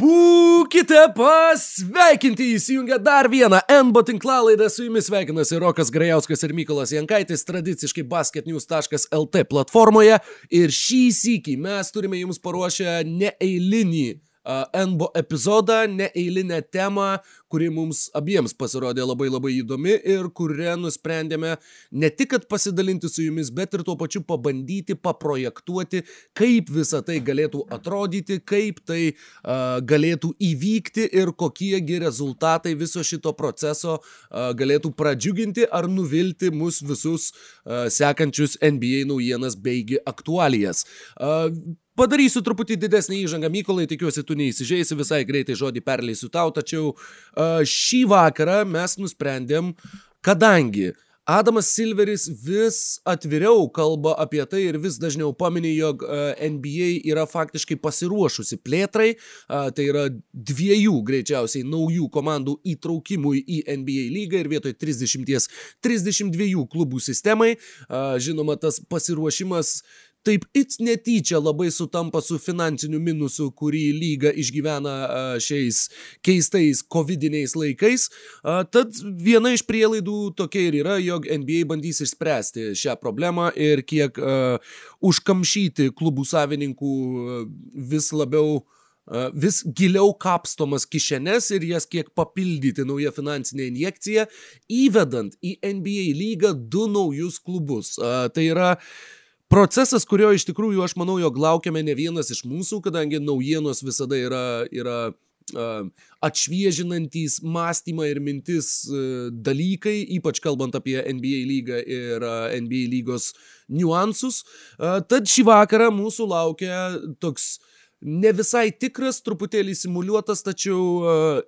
Būkite pasveikinti įsijungę dar vieną NBO tinklalaidą. Su jumis sveikinasi Rokas Grajauskas ir Mykolas Jankaitis, tradiciškai basketnews.lt platformoje. Ir šį sįkį mes turime jums paruošę neeilinį NBO epizodą, neeilinę temą, kuri mums abiems pasirodė labai labai įdomi ir kurią nusprendėme ne tik pasidalinti su jumis, bet ir tuo pačiu pabandyti paprojektuoti, kaip visa tai galėtų atrodyti, kaip tai uh, galėtų įvykti ir kokiegi rezultatai viso šito proceso uh, galėtų pradžiuginti ar nuvilti mus visus uh, sekančius NBA naujienas beigi aktualijas. Uh, Padarysiu truputį didesnį įžangą, Mykolai, tikiuosi, tu neįsižeisi, visai greitai žodį perleisiu tau, tačiau šį vakarą mes nusprendėm, kadangi Adamas Silveris vis atviriau kalba apie tai ir vis dažniau paminė, jog NBA yra faktiškai pasiruošusi plėtrai, tai yra dviejų greičiausiai naujų komandų įtraukimui į NBA lygą ir vietoj 30-32 klubų sistemai. Žinoma, tas pasiruošimas taip it netyčia labai sutampa su finansiniu minusu, kurį lyga išgyvena šiais keistais covidiniais laikais. Tad viena iš prielaidų tokia ir yra, jog NBA bandys išspręsti šią problemą ir kiek uh, užkamšyti klubų savininkų vis labiau vis giliau kapstomas kišenes ir jas kiek papildyti nauja finansinė injekcija, įvedant į NBA lygą du naujus klubus. Tai yra procesas, kurio iš tikrųjų aš manau, jog laukiame ne vienas iš mūsų, kadangi naujienos visada yra, yra atšviežinantys mąstymą ir mintis uh, dalykai, ypač kalbant apie NBA lygą ir NBA lygos niuansus. Tad šį vakarą mūsų laukia toks ne visai tikras, truputėlį simuliuotas, tačiau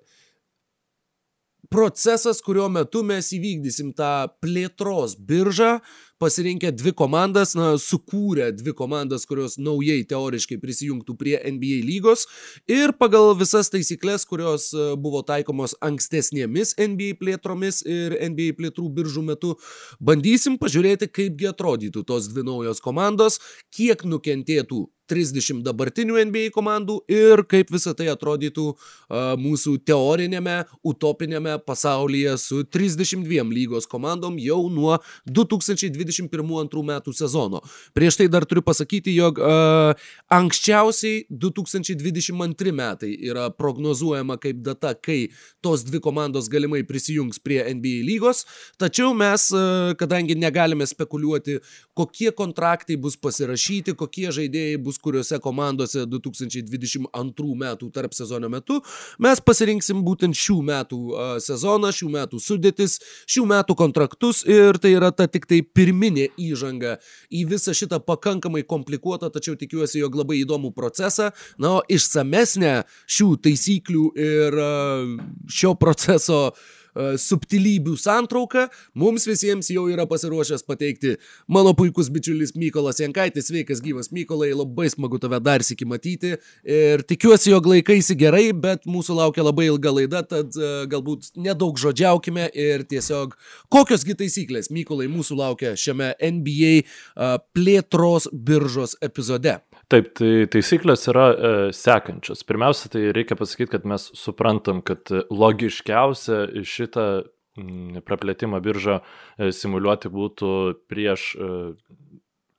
procesas, kurio metu mes įvykdysim tą plėtros biržą, pasirinkę dvi komandas, na, sukūrę dvi komandas, kurios naujai teoriškai prisijungtų prie NBA lygos. Ir pagal visas taisyklės, kurios e, buvo taikomos ankstesnėmis NBA plėtromis ir NBA plėtrų biržų metu, bandysim pažiūrėti, kaipgi atrodytų tos dvi naujos komandos, kiek nukentėtų 30 dabartinių NBA komandų ir kaip visa tai atrodytų uh, mūsų teorinėme, utopinėme pasaulyje su 32 lygos komandom jau nuo 2021-2022 metų sezono. Prieš tai dar turiu pasakyti, jog uh, anksčiausiai 2022 metai yra prognozuojama kaip data, kai tos dvi komandos galimai prisijungs prie NBA lygos, tačiau mes, uh, kadangi negalime spekuliuoti, kokie kontraktai bus pasirašyti, kokie žaidėjai bus kuriuose komandose 2022 metų tarp sezono metu mes pasirinksim būtent šių metų uh, sezoną, šių metų sudėtis, šių metų kontraktus ir tai yra ta tik tai pirminė įžanga į visą šitą pakankamai komplikuotą, tačiau tikiuosi, jog labai įdomų procesą. Na, o išsamesnę šių taisyklių ir uh, šio proceso uh, E, subtilybių santrauką mums visiems jau yra pasiruošęs pateikti mano puikus bičiulis Mykolas Jankaitis. Sveikas gyvas Mykolai, labai smagu tave dar sėki matyti ir tikiuosi, jog laikaisi gerai, bet mūsų laukia labai ilga laida, tad uh, galbūt nedaug žodžiaukime ir tiesiog kokiosgi taisyklės Mykolai mūsų laukia šiame NBA e, plėtros biržos epizode. Taip, tai taisyklės yra e, sekančios. Pirmiausia, tai reikia pasakyti, kad mes suprantam, kad logiškiausia šitą mm, praplėtimą biržą e, simuliuoti būtų prieš, e,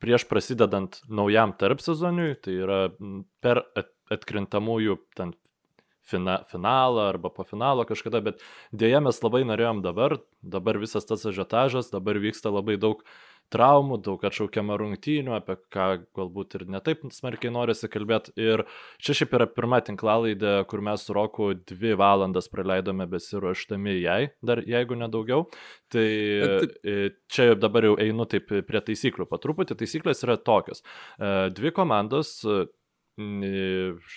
prieš prasidedant naujam tarp sezoniui, tai yra per atkrintamųjų ten fina, finalą arba po finalo kažkada, bet dėja mes labai norėjom dabar, dabar visas tas ažiotažas, dabar vyksta labai daug uh, traumų, daug atšaukiama rungtynių, apie ką galbūt ir netaip smarkiai norisi kalbėti. Ir čia šiaip yra pirma tinklalaidė, kur mes su Roku dvi valandas praleidome besiruoštami jai, dar jeigu nedaugiau. Tai čia dabar jau einu taip prie taisyklių. Patruputį taisyklės yra tokios. E, dvi komandos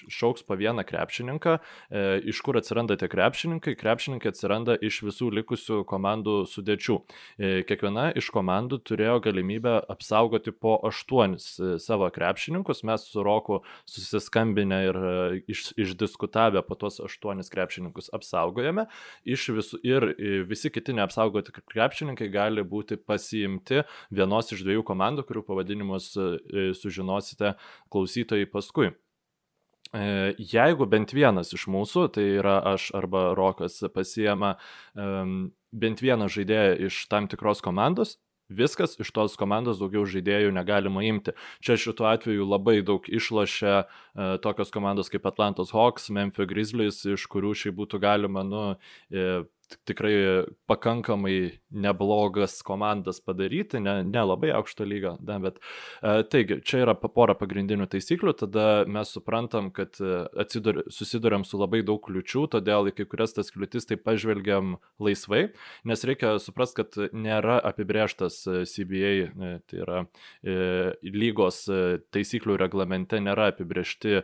šauks po vieną krepšininką. E, iš kur atsiranda tie krepšininkai? Krepšininkai atsiranda iš visų likusių komandų sudėčių. E, kiekviena iš komandų turėjo galimybę apsaugoti po aštuonis e, savo krepšininkus. Mes su Roku susiskambinę ir iš, išdiskutavę po tuos aštuonis krepšininkus apsaugojame. Iš visų, ir visi kiti neapsaugoti krepšininkai gali būti pasiimti vienos iš dviejų komandų, kurių pavadinimus sužinosite klausytojai paskui. E, jeigu bent vienas iš mūsų, tai yra aš arba Rokas, pasiema um, bent vieną žaidėją iš tam tikros komandos, viskas iš tos komandos daugiau žaidėjų negalima imti. Čia šituo atveju labai daug išlošia e, tokios komandos kaip Atlantos Hawks, Memphis Grizzlies, iš kurių šiaip būtų galima, nu, e, tikrai pakankamai neblogas komandas padaryti, ne, ne labai aukšto lygio, ne, bet e, taigi, čia yra pora pagrindinių taisyklių, tada mes suprantam, kad e, atsidur, susidurėm su labai daug kliučių, todėl į kai kurias tas kliūtis taip pažvelgiam laisvai, nes reikia suprasti, kad nėra apibrieštas e, CBA, e, tai yra e, lygos taisyklių reglamente nėra apibriešti e,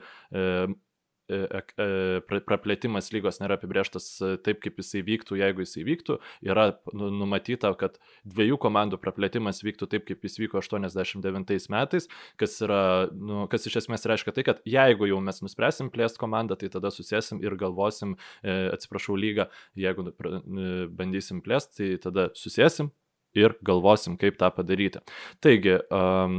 praplėtimas lygos nėra apibrieštas e, taip, kaip jisai vyktų, jeigu jisai vyktų. Yra nu, numatyta, kad dviejų komandų praplėtimas vyktų taip, kaip jis vyko 89 metais, kas, yra, nu, kas iš esmės reiškia tai, kad jeigu jau mes nuspręsim plėsti komandą, tai tada susėsim ir galvosim, atsiprašau, lygą, jeigu bandysim plėsti, tai tada susėsim, ir galvosim, kaip tą padaryti. Taigi,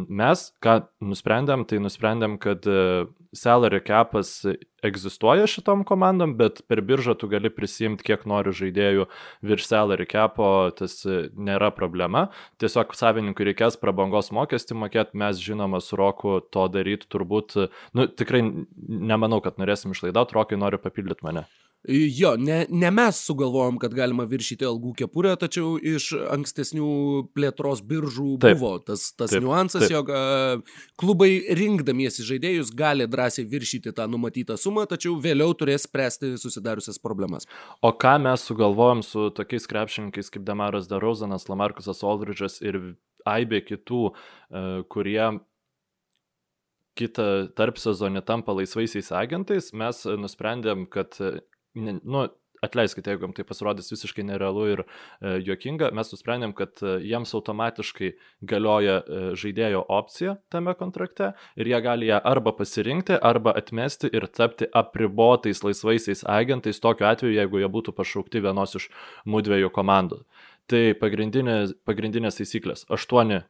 mes ką nusprendėm, tai nusprendėm, kad e, salary capas egzistuoja šitom komandom, bet per biržą tu gali prisimti, kiek nori žaidėjų virš salary capo, tas e, nėra problema. Tiesiog savininkui reikės prabangos mokestį mokėti, mes žinoma su Roku to daryti turbūt, nu tikrai nemanau, kad norėsim išlaidauti, Rokai nori papildyti mane. Jo, ne, ne mes sugalvojom, kad galima viršyti algų kepurę, tačiau iš ankstesnių plėtros biržų taip, buvo tas, tas taip, niuansas, taip. jog uh, klubai rinkdamiesi žaidėjus gali drąsiai viršyti tą numatytą sumą, tačiau vėliau turės spręsti susidariusias problemas. O ką mes sugalvojom su tokiais krepšininkais kaip Damaras Darozanas, Lamarkusas Aldridžas ir aibė kitų, uh, kurie kitą tarp sezonį tampa laisvaisiais agentais, mes nusprendėm, kad ne, nu, atleiskite, jeigu jums tai pasirodys visiškai nerealu ir e, juokinga, mes nusprendėm, kad e, jiems automatiškai galioja e, žaidėjo opcija tame kontrakte ir jie gali ją arba pasirinkti, arba atmesti ir tapti apribotais laisvaisiais agentais, tokiu atveju, jeigu jie būtų pašaukti vienos iš mūdviejų komandų. Tai pagrindinės, pagrindinės taisyklės - aštuoni e,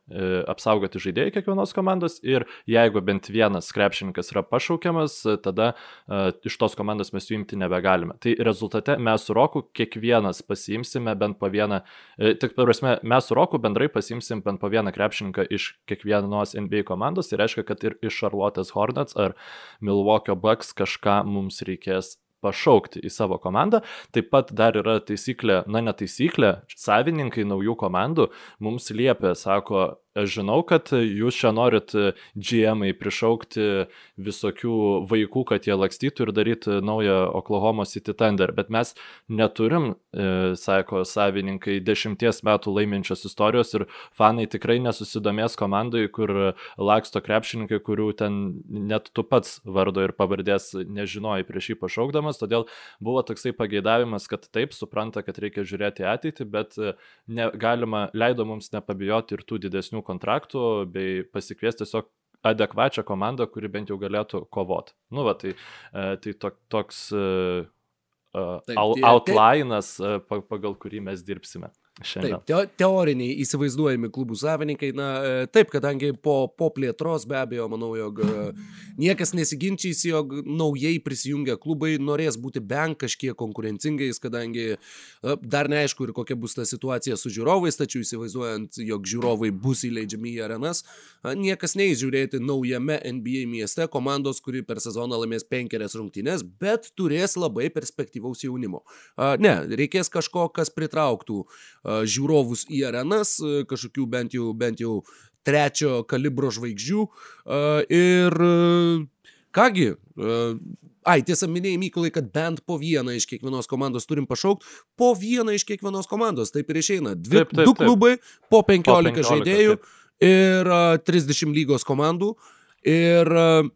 apsaugoti žaidėjai kiekvienos komandos ir jeigu bent vienas krepšininkas yra pašaukiamas, tada e, iš tos komandos mes jų imti nebegalime. Tai rezultate mes su Roku kiekvienas pasiimsime bent po vieną, e, tik prasme, mes su Roku bendrai pasiimsim bent po vieną krepšininką iš kiekvienos NBA komandos, tai reiškia, kad ir iš Charlotte's Hornets ar Milwaukee Bucks kažką mums reikės pašaukti į savo komandą. Taip pat dar yra taisyklė, na ne taisyklė, savininkai naujų komandų mums liepia, sako, Aš žinau, kad jūs čia norit GM-ai prišaukti visokių vaikų, kad jie lakstytų ir darytų naują Oklahoma City Thunder, bet mes neturim, e, sako savininkai, dešimties metų laiminčios istorijos ir fanai tikrai nesusidomės komandai, kur laksto krepšininkai, kurių ten net tu pats vardo ir pavardės nežinojai prieš jį pašaukdamas, todėl buvo toksai pageidavimas, kad taip supranta, kad reikia žiūrėti ateitį, bet ne, galima, leido mums nepabijoti ir tų didesnių kontraktų bei pasikviesti tiesiog adekvačią komandą, kuri bent jau galėtų kovoti. Nu, va, tai, e, tai to, toks uh, Taip, outlinas, pagal kurį mes dirbsime. Šiandien. Taip, te teoriniai įsivaizduojami klubų savininkai, na e, taip, kadangi po, po plėtros be abejo, manau, jog e, niekas nesiginčys, jog naujai prisijungę klubai norės būti bent kažkiek konkurencingais, kadangi e, dar neaišku ir kokia bus ta situacija su žiūrovais, tačiau įsivaizduojant, jog žiūrovai bus įleidžiami į arenas, niekas neįs žiūrėti naujame NBA mieste komandos, kuri per sezoną laimės penkerias rungtynes, bet turės labai perspektyvaus jaunimo. Ne, reikės kažko, kas pritrauktų žiūrovus į arenas, kažkokių bent jau, bent jau trečio kalibro žvaigždžių. Ir kągi, Ai, tiesa, minėjai, Mykolai, kad bent po vieną iš kiekvienos komandos turim pašaukti, po vieną iš kiekvienos komandos, taip ir išeina. Dvi, taip, taip, du klubai, po 15, po 15 žaidėjų taip. ir uh, 30 lygos komandų. Ir uh,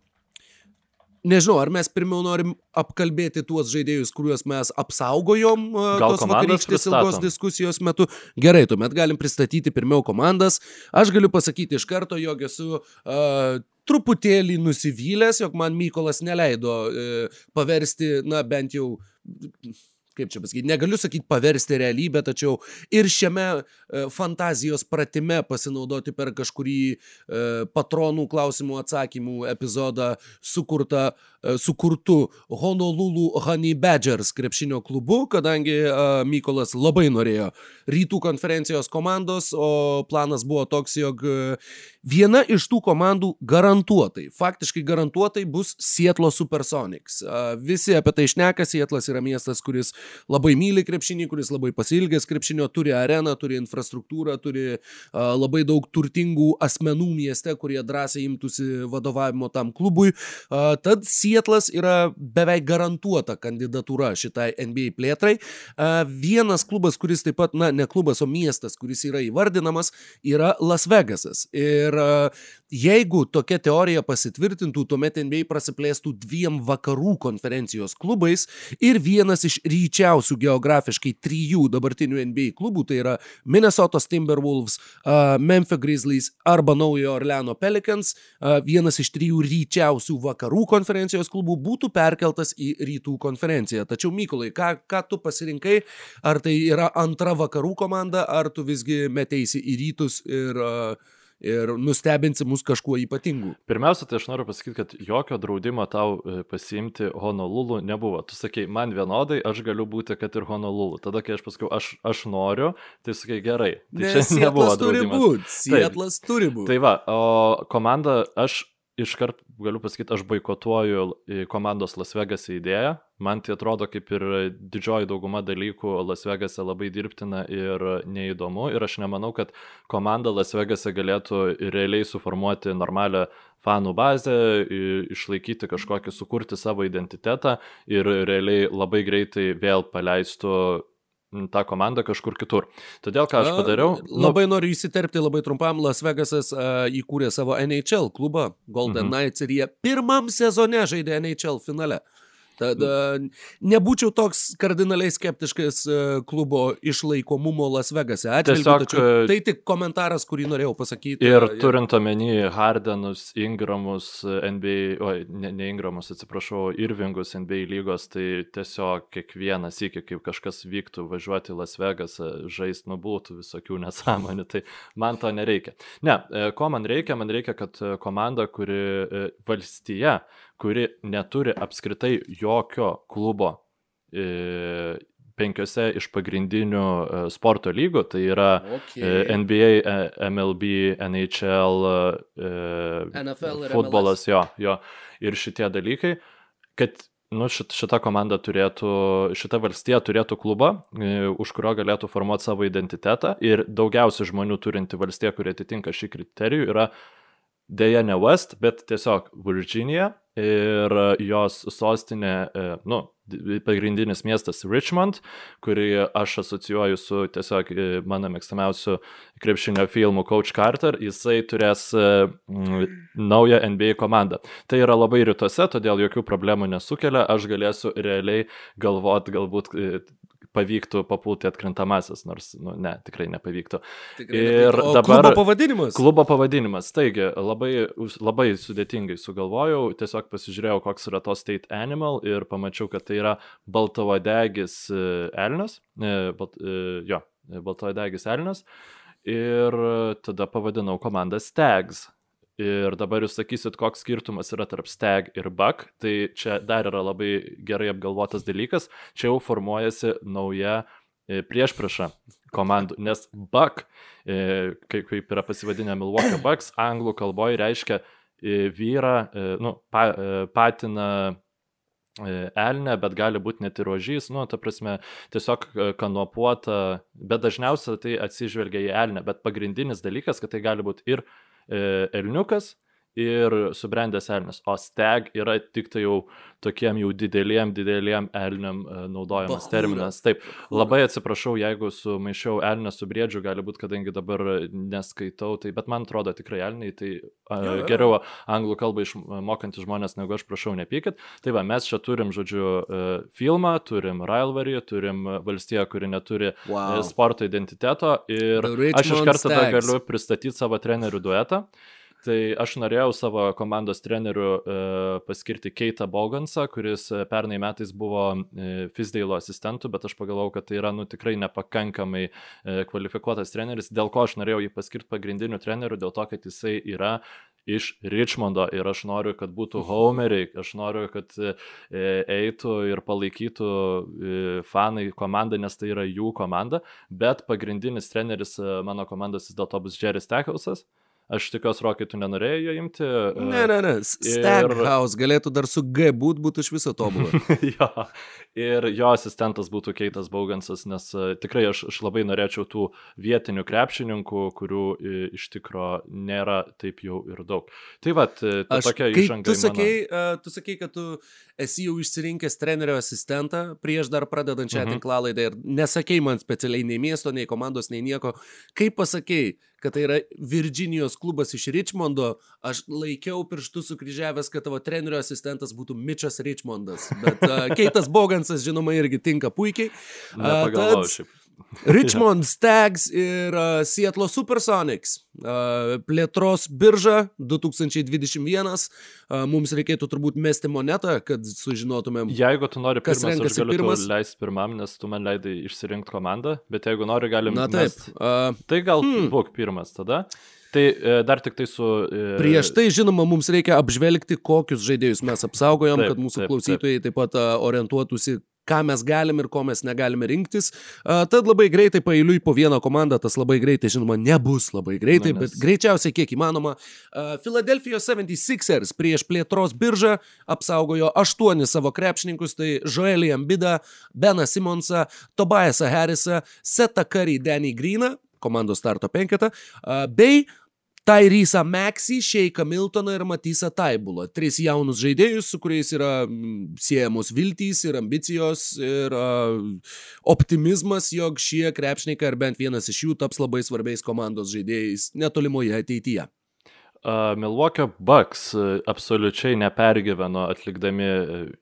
Nežinau, ar mes pirmiau norim apkalbėti tuos žaidėjus, kuriuos mes apsaugojom Gal tos vakarykštės ilgos diskusijos metu. Gerai, tuomet galim pristatyti pirmiau komandas. Aš galiu pasakyti iš karto, jog esu uh, truputėlį nusivylęs, jog man Mykolas neleido uh, paversti, na bent jau kaip čia pasakyti, negaliu sakyti paversti realybę, tačiau ir šiame e, fantazijos pratime pasinaudoti per kažkurį e, patronų klausimų atsakymų epizodą sukurtą sukurtu Honolulu Honey Badgers krepšinio klubu, kadangi Mykolas labai norėjo rytų konferencijos komandos, o planas buvo toks, jog viena iš tų komandų garantuotai, faktiškai garantuotai bus Sietlo Supersonics. Visi apie tai šneka, Sietlas yra miestas, kuris labai myli krepšinį, kuris labai pasilgęs krepšinio, turi areną, turi infrastruktūrą, turi labai daug turtingų asmenų mieste, kurie drąsiai imtųsi vadovavimo tam klubui. Tad Sietlas yra beveik garantuota kandidatūra šitai NBA plėtrai. Vienas klubas, kuris taip pat, na, ne klubas, o miestas, kuris yra įvardinamas, yra Las Vegasas. Ir jeigu tokia teorija pasitvirtintų, tuomet NBA prasiplėstų dviem vakarų konferencijos klubais ir vienas iš ryčiausių geografiškai trijų dabartinių NBA klubų, tai yra Minnesotos Timberwolves, Memphis Grizzlies arba Naujojo Orleano Pelicans, vienas iš trijų ryčiausių vakarų konferencijos klubų būtų perkeltas į rytų konferenciją. Tačiau Mykolai, ką, ką tu pasirinkai, ar tai yra antra vakarų komanda, ar tu visgi meteisi į rytus ir uh, ir nustebinsi mus kažkuo ypatingu. Pirmiausia, tai aš noriu pasakyti, kad jokio draudimo tau e, pasiimti Honolulu nebuvo. Tu sakai, man vienodai, aš galiu būti, kad ir Honolulu. Tada, kai aš pasakiau, aš, aš noriu, tai sakai, gerai. Tai Nes čia nebuvo draudimas. Sietlas turi būti. Tai va, o komanda, aš iškart galiu pasakyti, aš boikotuoju komandos Las Vegas idėją. Man tai atrodo kaip ir didžioji dauguma dalykų Las Vegase labai dirbtina ir neįdomu. Ir aš nemanau, kad komanda Las Vegase galėtų realiai suformuoti normalią fanų bazę, išlaikyti kažkokį, sukurti savo identitetą ir realiai labai greitai vėl paleistų tą komandą kažkur kitur. Todėl ką aš padariau. Nu, labai nu... noriu įsiterpti labai trumpam. Las Vegasas uh, įkūrė savo NHL klubą Golden mhm. Knights ir jie pirmam sezone žaidė NHL finale. Tad nebūčiau toks kardinaliai skeptiškas e, klubo išlaikomumo Las Vegase. Tiesiog, tačiau, e, tai tik komentaras, kurį norėjau pasakyti. Ir ja. turint omeny Hardenus, Ingramus, NBA, oi, ne, ne Ingramus, atsiprašau, Irvingus NBA lygos, tai tiesiog kiekvienas iki, kaip kažkas vyktų važiuoti į Las Vegasą, žaisti, nu būtų visokių nesąmonių, tai man to nereikia. Ne, e, ko man reikia? Man reikia, kad komanda, kuri valstyje, kuri neturi apskritai jokio klubo e, penkiose iš pagrindinių e, sporto lygų, tai yra okay. e, NBA, MLB, NHL, NFL futbolas, jo, jo, ir šitie dalykai, kad nu, šit, šita komanda turėtų, šita valstija turėtų klubą, už kurio galėtų formuoti savo identitetą. Ir daugiausiai žmonių turinti valstija, kurie atitinka šį kriterijų, yra dėja ne West, bet tiesiog Virginia ir jos sostinė, e, nu, pagrindinis miestas Richmond, kurį aš asocijuoju su tiesiog e, mano mėgstamiausiu krepšinio filmu Coach Carter, jisai turės e, naują NBA komandą. Tai yra labai rytuose, todėl jokių problemų nesukelia, aš galėsiu realiai galvot galbūt pavyktų papulti atkrintamasis, nors, nu, ne, tikrai nepavyktų. Tikrai ir nepavyktų. dabar... Klubo pavadinimas. Klubo pavadinimas. Taigi, labai, labai sudėtingai sugalvojau, tiesiog pasižiūrėjau, koks yra to State Animal ir pamačiau, kad tai yra baltavadegis e, elnias. E, balt, e, jo, baltavadegis elnias. Ir tada pavadinau komandą Stags. Ir dabar jūs sakysit, koks skirtumas yra tarp stag ir buck, tai čia dar yra labai gerai apgalvotas dalykas, čia jau formuojasi nauja e, priešpraša komandų, nes buck, e, kaip yra pasivadinę Milwaukee Bucks, anglų kalboje reiškia e, vyrą, nu, pa, patiną elnė, bet gali būti net ir ožys, nu, ta prasme, tiesiog kanopuota, bet dažniausiai tai atsižvelgia į elnę, bet pagrindinis dalykas, kad tai gali būti ir E, elniukas ir subrendęs elnias, o steg yra tik tai jau tokiem jau dideliem, dideliem elniam e, naudojamas Bahūra. terminas. Taip, labai atsiprašau, jeigu sumaišiau elnę su briedžiu, gali būti, kadangi dabar neskaitau, tai, bet man atrodo tikrai elniai, tai a, ja, ja. geriau anglų kalbą išmokantys žmonės negu aš prašau, nepykit. Tai va, mes čia turim, žodžiu, e, filmą, turim rivalry, turim valstiją, kuri neturi wow. sporto identiteto ir aš iš karto galiu pristatyti savo trenerių duetą. Tai aš norėjau savo komandos treneriu e, paskirti Keitą Bogansą, kuris e, pernai metais buvo e, Fisdale asistentų, bet aš pagalvojau, kad tai yra nu, tikrai nepakankamai kvalifikuotas treneris, dėl ko aš norėjau jį paskirti pagrindiniu treneriu, dėl to, kad jisai yra iš Richmondo ir aš noriu, kad būtų homeriai, aš noriu, kad eitų ir palaikytų fanai komandą, nes tai yra jų komanda, bet pagrindinis treneris mano komandos vis dėlto bus Jerry Stackhausas. Aš tikiuosi, Rokai, tu nenorėjai jo imti. Ne, ne, ne. Staghouse ir... galėtų dar su G būt, būtų iš viso tobulą. jo. Ir jo asistentas būtų Keitas Baugansas, nes uh, tikrai aš, aš labai norėčiau tų vietinių krepšininkų, kurių iš tikro nėra taip jau ir daug. Tai va, uh, tokia įžanga. Tu sakei, uh, tu sakei, kad tu esi jau išsirinkęs trenerio asistentą prieš dar uh mhm. tinklalaidą ir nesakei man specialiai nei miesto, nei komandos, nei nieko. Kaip pasakei, kad tai yra Virginijos klubas iš Richmondo, aš laikiau pirštus sukryžiavęs, kad tavo trenerio asistentas būtų Mitchas Richmondas. Bet uh, Keitas Bogansas, žinoma, irgi tinka puikiai. Uh, tad, Richmond Stags ir uh, Seattle Supersonics. Uh, plėtros birža 2021. Uh, mums reikėtų turbūt mesti monetą, kad sužinotumėm. Jeigu tu nori pirmas, aš galiu pirmas. leisti pirmam, nes tu man leidai išsirinkti komandą, bet jeigu nori, galim. Na taip. Mest... Uh, tai gal hmm. būk pirmas tada. Tai e, dar tik tai su... E... Prieš tai, žinoma, mums reikia apžvelgti, kokius žaidėjus mes apsaugojom, taip, kad mūsų taip, klausytojai taip, taip pat orientuotųsi, ką mes galim ir ko mes negalime rinktis. Tad labai greitai pailiui po vieną komandą, tas labai greitai, žinoma, nebus labai greitai, Na, nes... bet greičiausiai kiek įmanoma. Philadelphia 76ers prieš plėtros biržą apsaugojo aštuonis savo krepšininkus, tai Joelį Ambidą, Beną Simonsą, Tobiasą Harrisą, Setą Curry, Danny Greeną, komandos starto penketą, bei Tyrisa Maxi, Šeiką Miltoną ir Matysą Taibulą. Tris jaunus žaidėjus, su kuriais yra siejamos viltys ir ambicijos ir uh, optimizmas, jog šie krepšininkai ar bent vienas iš jų taps labai svarbiais komandos žaidėjais netolimoje ateityje. Milwaukee Bucks absoliučiai nepergyveno atlikdami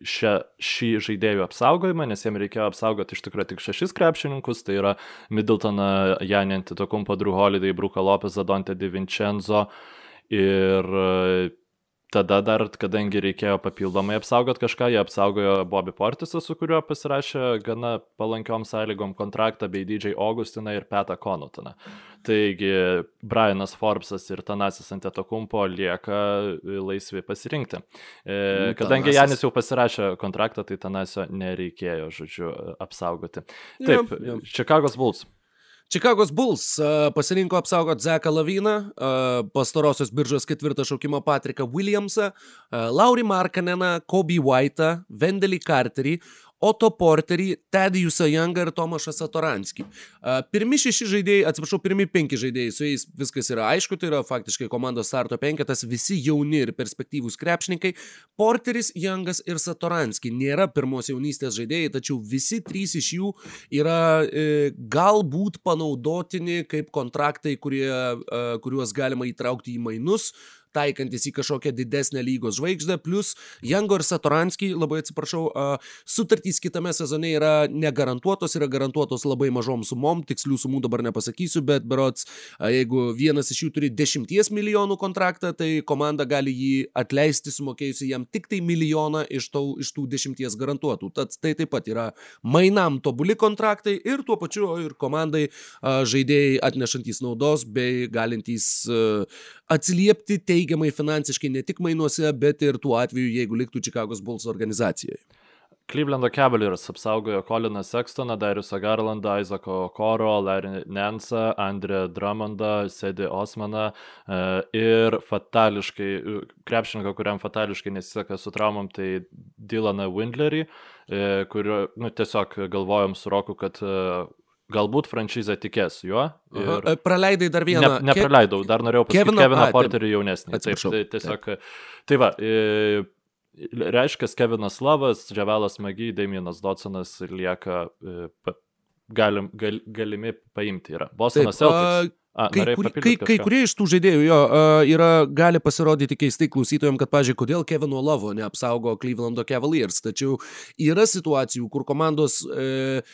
šią, šį žaidėjų apsaugojimą, nes jiems reikėjo apsaugoti iš tikrųjų tik šešis krepšininkus, tai yra Middletoną, Janį Antitokumpo, Drew Holiday, Bruką Lopez, Adonte Di Vincenzo ir tada dar, kadangi reikėjo papildomai apsaugoti kažką, jie apsaugojo Bobby Portisą, su kuriuo pasirašė gana palankiom sąlygom kontraktą, bei DJ Augustiną ir Petą Konotoną. Taigi Brianas Forbesas ir Tanasis Antetokumpo lieka laisvi pasirinkti. E, nu, kadangi Janis jau pasirašė kontraktą, tai Tanasio nereikėjo, žodžiu, apsaugoti. Taip, Čikagos Bulls. Čikagos Bulls pasirinko apsaugoti Zeką Laviną, uh, pastarosios biržos ketvirtą šaukimą Patriką Williamsą, Laurį Markaneną, Kobe White'ą, Vendelį Carterį, Otto Porterį, Tedijusą Youngą ir Tomašą Satoranskį. Pirmi šeši žaidėjai, atsiprašau, pirmi penki žaidėjai, su jais viskas yra aišku, tai yra faktiškai komandos starto penketas, visi jauni ir perspektyvūs krepšininkai. Porteris, Youngas ir Satoranskį nėra pirmos jaunystės žaidėjai, tačiau visi trys iš jų yra e, galbūt panaudotini kaip kontraktai, kurie, e, kuriuos galima įtraukti į mainus taikantis į kažkokią didesnę lygos žvaigždę, plus Jango ir Satoranskį, labai atsiprašau, sutartys kitame sezone yra negarantuotos, yra garantuotos labai mažom sumom, tikslių sumų dabar nepasakysiu, bet berots, jeigu vienas iš jų turi 10 milijonų kontraktą, tai komanda gali jį atleisti sumokėjusi jam tik tai milijoną iš, tau, iš tų 10 garantuotų. Tad tai taip pat yra mainam tobuli kontraktai ir tuo pačiu ir komandai žaidėjai atnešantys naudos bei galintys atsiliepti teigiamai teigiamai finansiškai ne tik mainuose, bet ir tuo atveju, jeigu liktų Čikagos Bulls organizacijoje. Clevelando Cavaliers apsaugojo Coliną Sextoną, Dariusą Garlandą, Isaaco Koro, Larry Nansą, Andrę Drummondą, Sedi Osmaną e, ir fatališkai, krepšininką, kuriam fatališkai nesiseka su traumom, tai Dylaną Windlerį, e, kurio nu, tiesiog galvojom su Roku, kad e, galbūt franšizė tikės juo. Ir... Aha, praleidai dar vieną. Ne, nepraleidau, dar norėjau pasakyti Keviną, Keviną Porterį jaunesnį. Taip, tai tiesiog. Taip. Tai va, e, reiškia, Kevinas Lavas, Dževelas Magiai, Damienas Dodsonas lieka e, galim, gal, galimi paimti. Yra Bostonas Celtics. A, kai, kur, kai, kai kurie iš tų žaidėjų jo yra, gali pasirodyti keistai klausytojams, kad, pažiūrėjau, kodėl Kevino Lavo neapsaugo Clevelando Cavaliers. Tačiau yra situacijų, kur komandos e,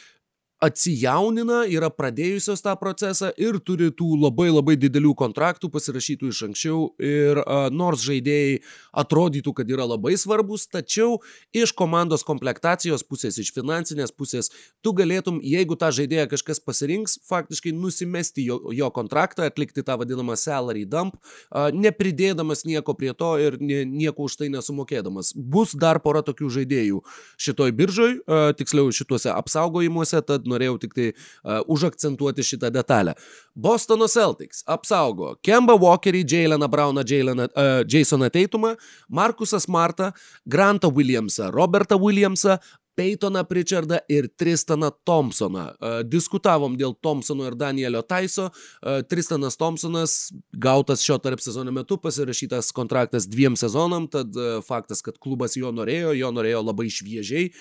atsijaunina, yra pradėjusios tą procesą ir turi tų labai labai didelių kontraktų pasirašytų iš anksčiau ir uh, nors žaidėjai atrodytų, kad yra labai svarbus, tačiau iš komandos komplektacijos pusės, iš finansinės pusės, tu galėtum, jeigu tą žaidėją kažkas pasirinks, faktiškai nusimesti jo, jo kontraktą, atlikti tą vadinamą salary dump, uh, nepridėdamas nieko prie to ir nie, nieko už tai nesumokėdamas. Bus dar pora tokių žaidėjų šitoj biržoj, uh, tiksliau šituose apsaugojimuose, tad norėjau tik tai uh, užakcentuoti šitą detalę. Bostono Celtics apsaugo Kemba Walkerį, Jaileną Browną, Jaileną, uh, Jasoną Teitumą, Markusą Smartą, Grantą Williamsą, Robertą Williamsą, Peytoną Pritchardą ir Tristaną Thompsoną. Uh, diskutavom dėl Thompsono ir Danielio Taiso. Uh, Tristanas Thompsonas gautas šio tarp sezono metu, pasirašytas kontraktas dviem sezonam, tad uh, faktas, kad klubas jo norėjo, jo norėjo labai šviežiai.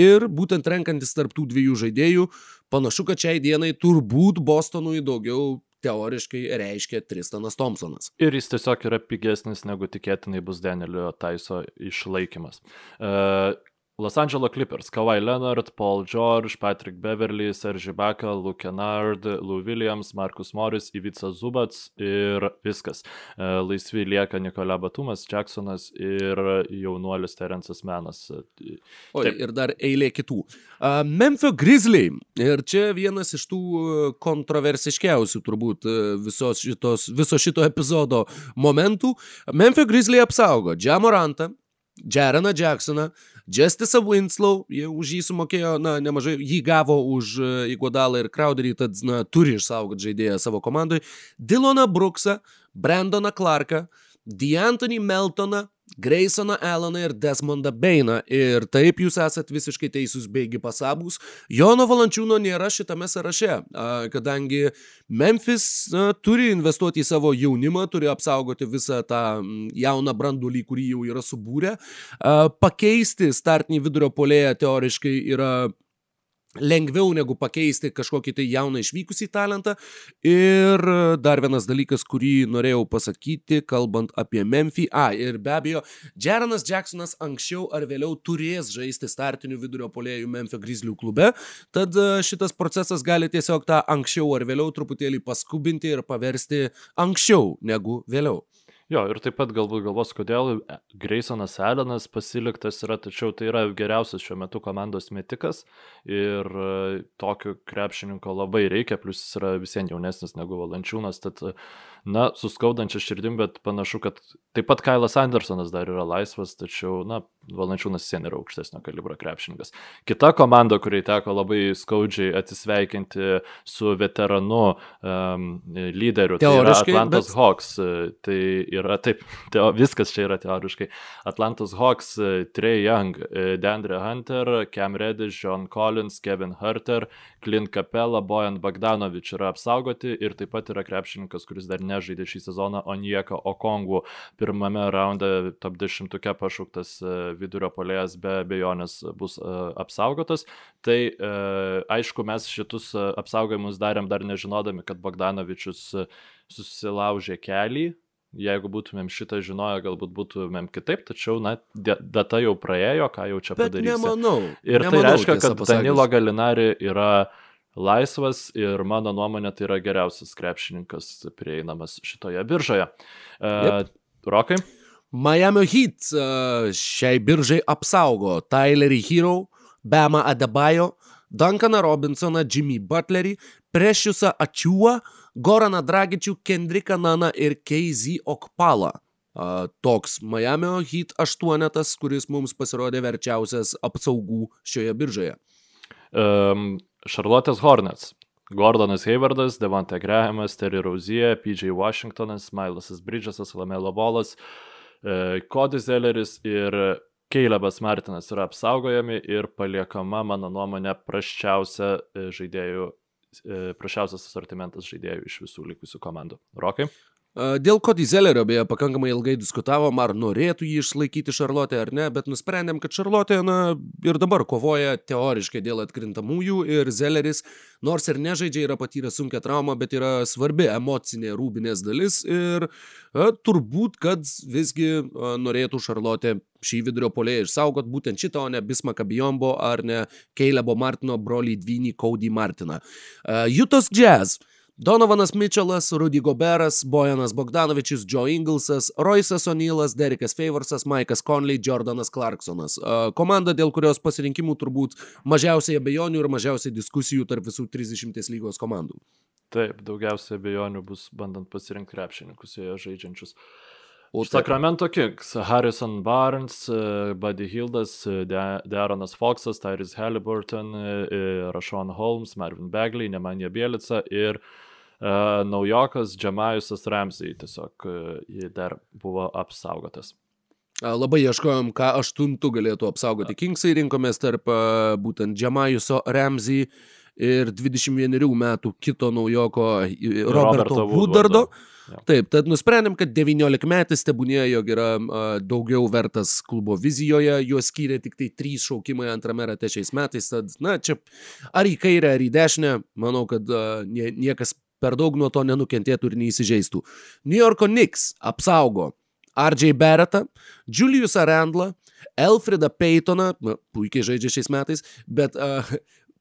Ir būtent renkantis tarp tų dviejų žaidėjų, panašu, kad šiai dienai turbūt Bostonui daugiau teoriškai reiškia Tristanas Thompsonas. Ir jis tiesiog yra pigesnis negu tikėtinai bus Danielio Taiso išlaikymas. Los Angeles Clippers, Kawhi Leonard, Paul George, Patrick Beverly, Serge Ibaka, Luke Kennard, Lou Williams, Markus Morris, Ivica Zubats ir viskas. E, laisvi lieka Nikola Batumas, Jacksonas ir jaunuolis Terence'as Menas. O ir dar eilė kitų. Uh, Memphis Grizzly. Ir čia vienas iš tų kontroversiškiausių turbūt visos šitos, viso šito epizodo momentų. Memphis Grizzly apsaugo Jamorantą, Jareną Jacksoną, Justisą Winslow, už jį sumokėjo, na, nemažai, jį gavo už Iguodalą ir Crowderį, tad, na, turi išsaugoti žaidėją savo komandai, Dyloną Brooksą, Brandoną Clarką, D'Antony Meltoną, Graysoną Alaną ir Desmondą Beiną. Ir taip jūs esat visiškai teisūs beigi pasabūs. Jono Valančiūno nėra šitame sąraše, kadangi Memphis turi investuoti į savo jaunimą, turi apsaugoti visą tą jauną brandulį, kurį jau yra subūrę. Pakeisti startinį vidurio polėją teoriškai yra lengviau negu pakeisti kažkokį tai jauną išvykusį talentą. Ir dar vienas dalykas, kurį norėjau pasakyti, kalbant apie Memphį. A, ir be abejo, Jeranas Jacksonas anksčiau ar vėliau turės žaisti startinių vidurio polėjų Memphio Grizzlių klube. Tad e, šitas procesas gali tiesiog tą anksčiau ar vėliau truputėlį paskubinti ir paversti anksčiau negu vėliau. Jo, ir taip pat galbūt galvos, kodėl Graysonas Allenas pasiliktas yra, tačiau tai yra geriausias šiuo metu komandos metikas ir e, tokio krepšininko labai reikia, plus jis yra visiems jaunesnis negu Valančiūnas, tad, na, suskaudančia širdim, bet panašu, kad taip pat Kailas Andersonas dar yra laisvas, tačiau, na, Valančiūnas sien yra aukštesnio kalibro krepšininkas. Kita komanda, kuriai teko labai skaudžiai atsisveikinti su veteranu um, lyderiu, tai yra Atlantos bet... Hawks. Tai yra taip, teo, viskas čia yra teoriškai. Atlantos Hawks, Trey Young, Deandre Hunter, Cam Reddish, John Collins, Kevin Herter, Clint Capella, Bojan Bagdanovič yra apsaugoti ir taip pat yra krepšininkas, kuris dar nežaidė šį sezoną, Onieka Okongų pirmame raunde top 10 pašauktas vidurio polėjas be abejonės bus apsaugotas. Tai aišku, mes šitus apsaugojimus darėm dar nežinodami, kad Bagdanovičius susilaužė kelį Jeigu būtumėm šitą žinoję, galbūt būtumėm kitaip, tačiau, na, data jau praėjo, ką jau čia padarysime. Nemanau. Ir nemanau, tai reiškia, kad pasakius. Danilo Galinari yra laisvas ir mano nuomonė tai yra geriausias krepšininkas prieinamas šitoje biržoje. Uh, Rokai? Miami Heat uh, šiai biržai apsaugo Tylerį Hero, Bama Adebayo, Duncaną Robinsoną, Jimmy Butlerį, Prešiusą Ačiuą, Goraną Dragičių, Kendriką Naną ir KZ Okpalą. Uh, toks Miami Heat aštuonetas, kuris mums pasirodė verčiausias apsaugų šioje biržoje. Um, Charlotte's Hornets. Gordonas Haywardas, Devonte Grahamas, Terry Rozier, PJ Washingtonas, Milesas Bridgesas, Lamelo Bolas, uh, Cody Zelleris ir Keilebas Martinas yra apsaugojami ir paliekama, mano nuomonė, praščiausia žaidėjų, prašiausias asortimentas žaidėjų iš visų likusių komandų. Rokai? Dėl Cody Zellerio beje pakankamai ilgai diskutavom, ar norėtų jį išlaikyti Šarlotė ar ne, bet nusprendėm, kad Šarlotė na, ir dabar kovoja teoriškai dėl atkrintamųjų ir Zelleris, nors ir nežaidžia, yra patyręs sunkia trauma, bet yra svarbi emocinė rūbinės dalis ir a, turbūt, kad visgi a, norėtų Šarlotė šį vidurio polėją išsaugot būtent šitą, o ne Bismaką Bijombo ar ne Keilebo Martino brolį Dvynį Cody Martiną. A, Jutos Jazz. Donovanas Mitčelas, Rudy Goberas, Bojanas Bogdanovičius, Joe Inglesas, Roisas O'Neillas, Derekas Favorsas, Maikas Conley, Jordanas Clarksonas. Komanda, dėl kurios pasirinkimų turbūt mažiausiai abejonių ir mažiausiai diskusijų tarp visų 30 lygos komandų. Taip, daugiausiai abejonių bus bandant pasirinkti krepšininkus joje žaidžiančius. O Sacramento Kings, Harrison Barnes, Buddy Hildas, Deronas Foxas, Tyrese Halliburton, Rashon Holmes, Marvin Bagley, Nemanja Bielica ir uh, naujokas Džemajusas Ramsey. Tiesiog jį dar buvo apsaugotas. Labai ieškojom, ką aštuntų galėtų apsaugoti Kingsai, rinkomės tarp būtent Džemajuso Ramsey ir 21 metų kito naujoko Roberto, Roberto Woodardo. Ja. Taip, tad nusprendėm, kad 19 metais tebūnė, jog yra a, daugiau vertas klubo vizijoje, juos skyrė tik tai 3 šaukimai antrame rate šiais metais, tad, na, čia ar į kairę, ar į dešinę, manau, kad a, nie, niekas per daug nuo to nenukentėtų ir neįsižeistų. New Yorko Knicks apsaugo RJ Barrettą, Julius Arandlą, Elfridą Peytoną, na, puikiai žaidžia šiais metais, bet uh,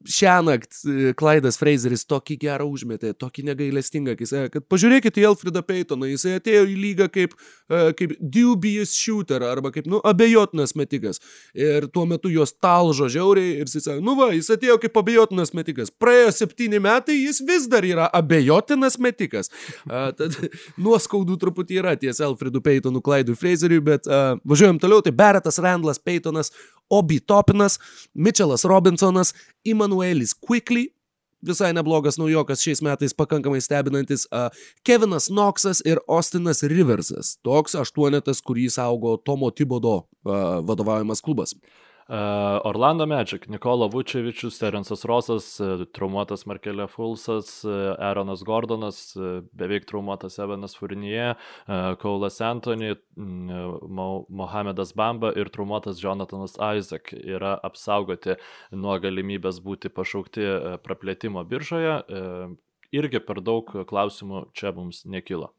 šią naktį Klaidas Fraseris tokį gerą užmetė, tokį negailestingą, kai sakė, kad pažiūrėkite į Alfredą Peytoną, jisai atėjo į lygą kaip, uh, kaip dubious shooter arba kaip, nu, abejotinas metikas. Ir tuo metu jos talžo žiauriai ir jis sakė, nu va, jis atėjo kaip abejotinas metikas. Praėjo septyni metai, jis vis dar yra abejotinas metikas. Uh, tad nuoskaudų truputį yra ties Alfredu Peytonu, Klaidui Fraseriui, bet uh, važiuojam toliau, tai Beretas Randlas Peytonas, Obi Topinas, Mitchellas Robinsonas, Immanuelis Quickly, visai neblogas naujokas šiais metais pakankamai stebinantis uh, Kevinas Knoxas ir Austinas Riversas. Toks aštuonetas, kurį saugo Tomo Tibodo uh, vadovaujamas klubas. Orlando Magic, Nikola Vučevičius, Terensas Rosas, traumuotas Markelė Fulsas, Aaronas Gordonas, beveik traumuotas Evanas Furnie, Kaulas Anthony, Mohamedas Bamba ir traumuotas Jonathanas Isaac yra apsaugoti nuo galimybės būti pašaukti praplėtimo biržoje. Irgi per daug klausimų čia mums nekilo.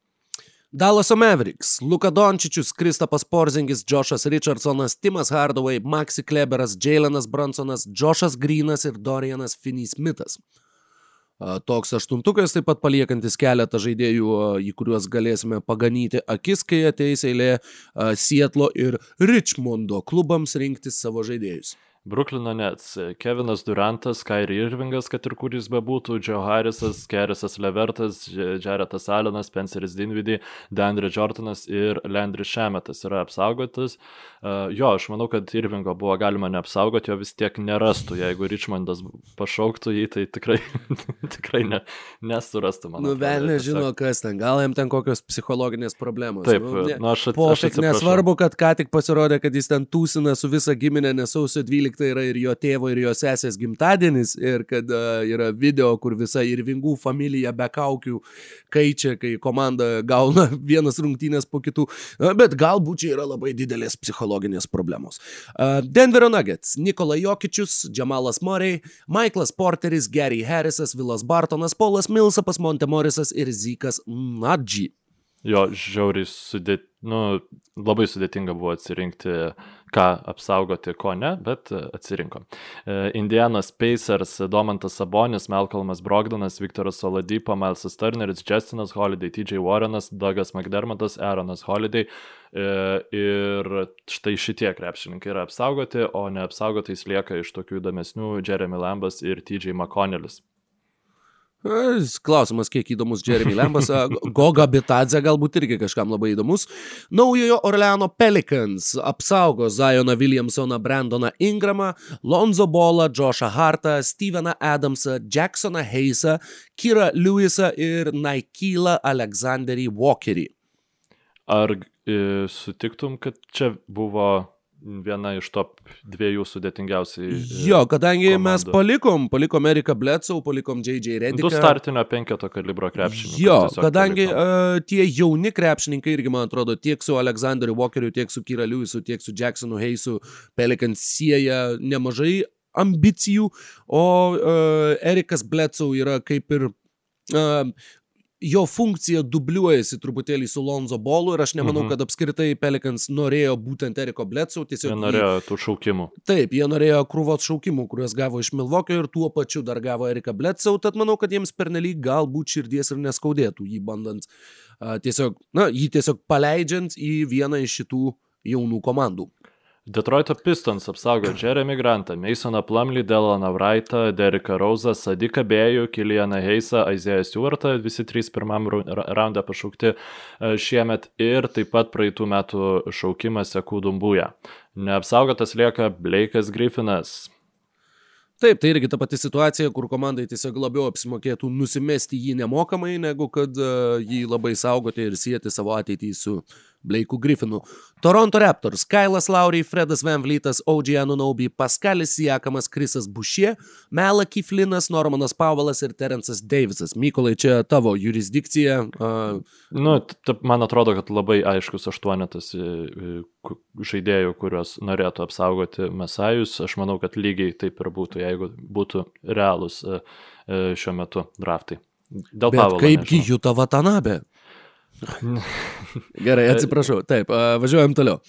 Dalaso Mavericks, Luka Dončičius, Kristapas Porzingis, Džošas Richardsonas, Timas Hardaway, Maxi Kleberas, Jailenas Bransonas, Džošas Grinas ir Dorianas Finney Smithas. Toks aštuntukas taip pat paliekantis keletą žaidėjų, į kuriuos galėsime paganyti akis, kai ateis eilė Sietlo ir Richmondo klubams rinktis savo žaidėjus. Bruklino Nets, Kevinas Durantas, Kairi Irvingas, kad ir kuris bebūtų, Joe Harrisas, Kerisas Levertas, Jaretas Allenas, Spenceris Dinvidy, Dandre Jordanas ir Landry Šemetas yra apsaugotas. Uh, jo, aš manau, kad Irvingo buvo galima neapsaugoti, jo vis tiek nerastų. Jeigu Richmondas pašauktų jį, tai tikrai, tikrai ne, nesurastų, manau. Nu, vėl nežino, kas ten, gal jam ten kokios psichologinės problemos. Taip, nu, ne, nu, aš atsiprašau. Nesvarbu, kad ką tik pasirodė, kad jis ten tūsina su visa giminė, nes sausio 12 tai yra ir jo tėvo, ir jo sesės gimtadienis, ir kad uh, yra video, kur visa Irvingų familija be kaukių keičia, kai komanda gauna vienas rungtynės po kitų, uh, bet galbūt čia yra labai didelės psichologinės problemos. Uh, Denverio Nuggets, Nikola Jokičius, Džamalas Murray, Michaelas Porteris, Gary Harrisas, Vilas Bartonas, Paulas Milsapas, Montemorisas ir Zikas Nadži. Jo, žiauriai sudėt, nu, labai sudėtinga buvo atsirinkti, ką apsaugoti, ko ne, bet atsirinko. E, Indianas Pacers, Domantas Sabonis, Malcolmas Brogdanas, Viktoras Soladipo, Milesas Turneris, Justinas Holiday, TJ Warrenas, Douglas McDermottas, Aaronas Holiday. E, ir štai šitie krepšininkai yra apsaugoti, o neapsaugotais lieka iš tokių įdomesnių Jeremy Lambas ir TJ McConnellis. Klausimas, kiek įdomus Jeremy Lambas. Goga Bitadze galbūt irgi kažkam labai įdomus. Naujojo Orleano Pelicans apsaugo Zioną Williamsoną, Brandoną Ingramą, Lonzo Bolą, Joshą Hartą, Steveną Adamsą, Jacksoną Heisą, Kira Lewisą ir Naikylą Alexanderį Walkerį. Ar e, sutiktum, kad čia buvo viena iš top dviejų sudėtingiausiai. Jo, kadangi komandų. mes palikom, palikom Eriką Bledsoe, palikom JJ Rediką. Du startinio penketo kalibro krepšininkai. Jo, kadangi uh, tie jauni krepšininkai irgi, man atrodo, tiek su Aleksandriu Walkeriu, tiek su Kira Lewisu, tiek su Jacksonu Heisu Pelikans sieja nemažai ambicijų, o uh, Erikas Bledsoe yra kaip ir uh, jo funkcija dubliuojasi truputėlį su Lonzo Bolu ir aš nemanau, mhm. kad apskritai Pelikans norėjo būtent Eriko Bledsoe. Tiesiog jie norėjo tų šaukimų. Taip, jie norėjo krūvos šaukimų, kuriuos gavo iš Milvokio ir tuo pačiu dar gavo Erika Bledsoe, tad manau, kad jiems pernelyg galbūt širdies ir neskaudėtų jį bandant uh, tiesiog, na, jį tiesiog paleidžiant į vieną iš šitų jaunų komandų. Detroito Pistons apsaugo Jeremy Grantą, Masoną Plumley, Delaną Wrightą, Deriką Rose'ą, Sadiką Bėjų, Kilianą Heisą, Aizėją Stewartą, visi trys pirmam raundą pašaukti e, šiemet ir taip pat praeitų metų šaukimas Sekų Dumbuja. Neapsaugotas lieka Blake'as Griffinas. Taip, tai irgi ta pati situacija, kur komandai tiesiog labiau apsimokėtų nusimesti jį nemokamai, negu kad uh, jį labai saugoti ir sieti savo ateitį su Blake'u Griffinu. Toronto Raptors, Kailas Lauriai, Fredas Van Vlytas, OG Anunobi, Paskalis Siakamas, Krisas Bušė, Mela Kiflinas, Normanas Pauvelas ir Terence'as Davisas. Mykolai, čia tavo jurisdikcija. Uh... Nu, man atrodo, kad labai aiškus aštuonetas e, e, žaidėjų, kuriuos norėtų apsaugoti Mesajus. Aš manau, kad lygiai taip ir būtų, jeigu būtų realūs e, šiuo metu draftai. Dėl Pavelo. Kaipgi Juta Vatanabė? Gerai, atsiprašau. Taip, važiuojam toliau.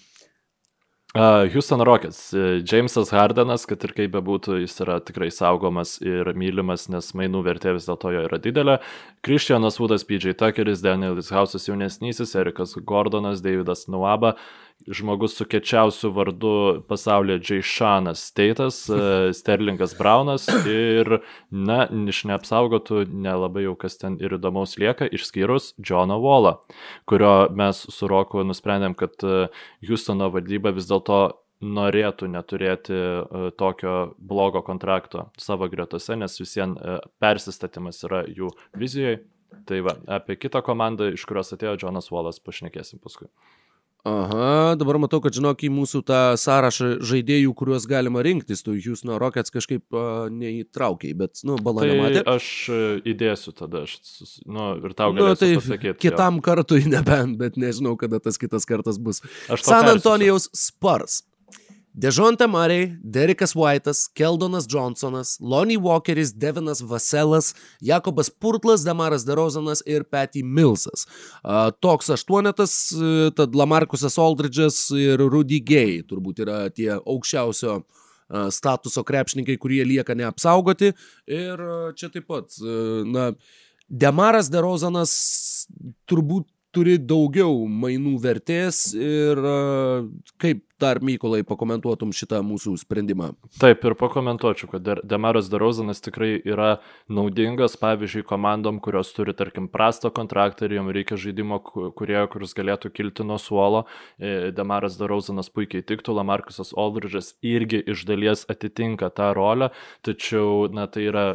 Houston Rockets. Jamesas Hardenas, kad ir kaip bebūtų, jis yra tikrai saugomas ir mylimas, nes mainų vertė vis dėlto jo yra didelė. Christianas Woodas, PJ Tuckeris, Danielis Hausas jaunesnysis, Erikas Gordonas, Davidas Nuaba, žmogus su kečiausiu vardu pasaulyje Džeišanas Steitas, e, Sterlingas Braunas ir, na, iš neapsaugotų nelabai jau kas ten ir įdomaus lieka, išskyrus Johną Wallą, kurio mes su Roku nusprendėm, kad e, Houstono valdyba vis dėlto norėtų neturėti e, tokio blogo kontrakto savo gretose, nes visiems persistatymas yra jų vizijoje. Tai va, apie kitą komandą, iš kurios atėjo Jonas Wallas, pašnekėsim paskui. Aha, dabar matau, kad žinok, į mūsų tą sąrašą žaidėjų, kuriuos galima rinktis, tu Houston Rockets kažkaip uh, neįtraukiai, bet, nu, balonė tai matė. Aš e, įdėsiu tada, aš, nu, ir tau galiu nu, tai pasakyti. Kitam jo. kartui nebent, bet nežinau, kada tas kitas kartas bus. San Antonijaus Spars. Dežonte Murray, Derikas White'as, Keldonas Johnsonas, Lonnie Walkeris, Devinas Vaselas, Jakobas Purtlas, Damaras Derozanas ir Patty Millsas. Toks aštuonetas, uh, tad Lamarkusas Aldridge'as ir Rudy Gay turbūt yra tie aukščiausio uh, statuso krepšininkai, kurie lieka neapsaugoti. Ir uh, čia taip pat, na, Demaras Derozanas turbūt turi daugiau mainų vertės ir kaip dar Mykolai pakomentuotum šitą mūsų sprendimą? Taip ir pakomentuočiau, kad Demaras Darozanas tikrai yra naudingas, pavyzdžiui, komandom, kurios turi, tarkim, prastą kontraktą ir jom reikia žaidimo, kurie, kuris galėtų kilti nuo suolo. E, Demaras Darozanas puikiai tiktų, Lamarkusas Aldridge'as irgi iš dalies atitinka tą rolę, tačiau, na, tai yra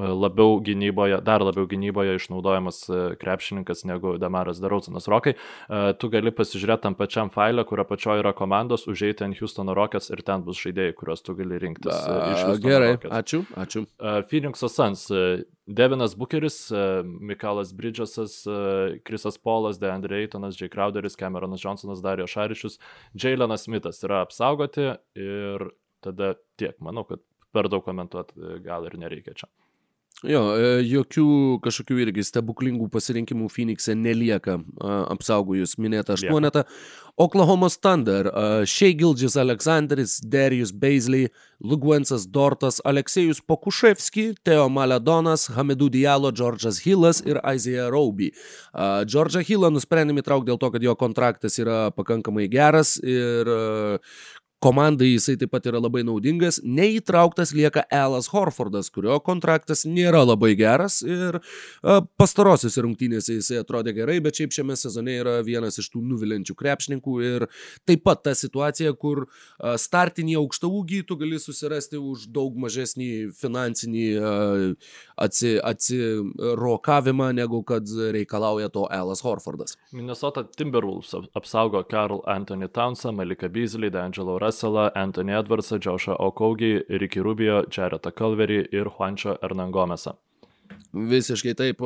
labiau gynyboje, dar labiau gynyboje išnaudojamas e, krepšininkas negu Damaras Darausinas Rokai. E, tu gali pasižiūrėti tam pačiam failę, kurio pačioje yra komandos, užėjti ant Houstono Rockets ir ten bus žaidėjai, kuriuos tu gali rinktis. E, A, gerai, Rockets. ačiū, ačiū. Phoenix Suns, Devinas Bucheris, Mikalas Bridgesas, Krisas Polas, Deandre Eitonas, Jay Crowderis, Cameronas Johnsonas, Dario Šaričius, Jailenas Smithas yra apsaugoti ir tada tiek. Manau, kad per daug komentuoti gal ir nereikia čia. Jo, e, jokių kažkokių irgi stebuklingų pasirinkimų Phoenix'e nelieka apsaugojus minėtą aštuonetą. Oklahoma Thunder, Shea Gilgis Aleksandris, Darius Beisley, Lugwensas Dortas, Aleksejus Pokuševski, Teo Maledonas, Hamidų Dialo, Džordžas Hillas ir Isaiah Rauby. Džordžą Hillą nusprendėme įtraukti dėl to, kad jo kontraktas yra pakankamai geras ir komandai jisai taip pat yra labai naudingas. Neįtrauktas lieka Elas Horfordas, kurio kontraktas nėra labai geras ir pastarosios rungtynėse jisai atrodė gerai, bet šiaip šiame sezone yra vienas iš tų nuvilinčių krepšininkų ir taip pat ta situacija, kur startinį aukštą ūgį tu gali susirasti už daug mažesnį finansinį atsi, atsirokavimą, negu kad reikalauja to Elas Horfordas. Minnesota Timberwolves apsaugo Karl Anthony Townsą, Malika Beasley, D'Angelo Russellą, Anthony Edwardsą, Joshua Okogi, Ricky Rubio, Jaretą Calverį ir Juančio Ernangomesą. Visiškai taip,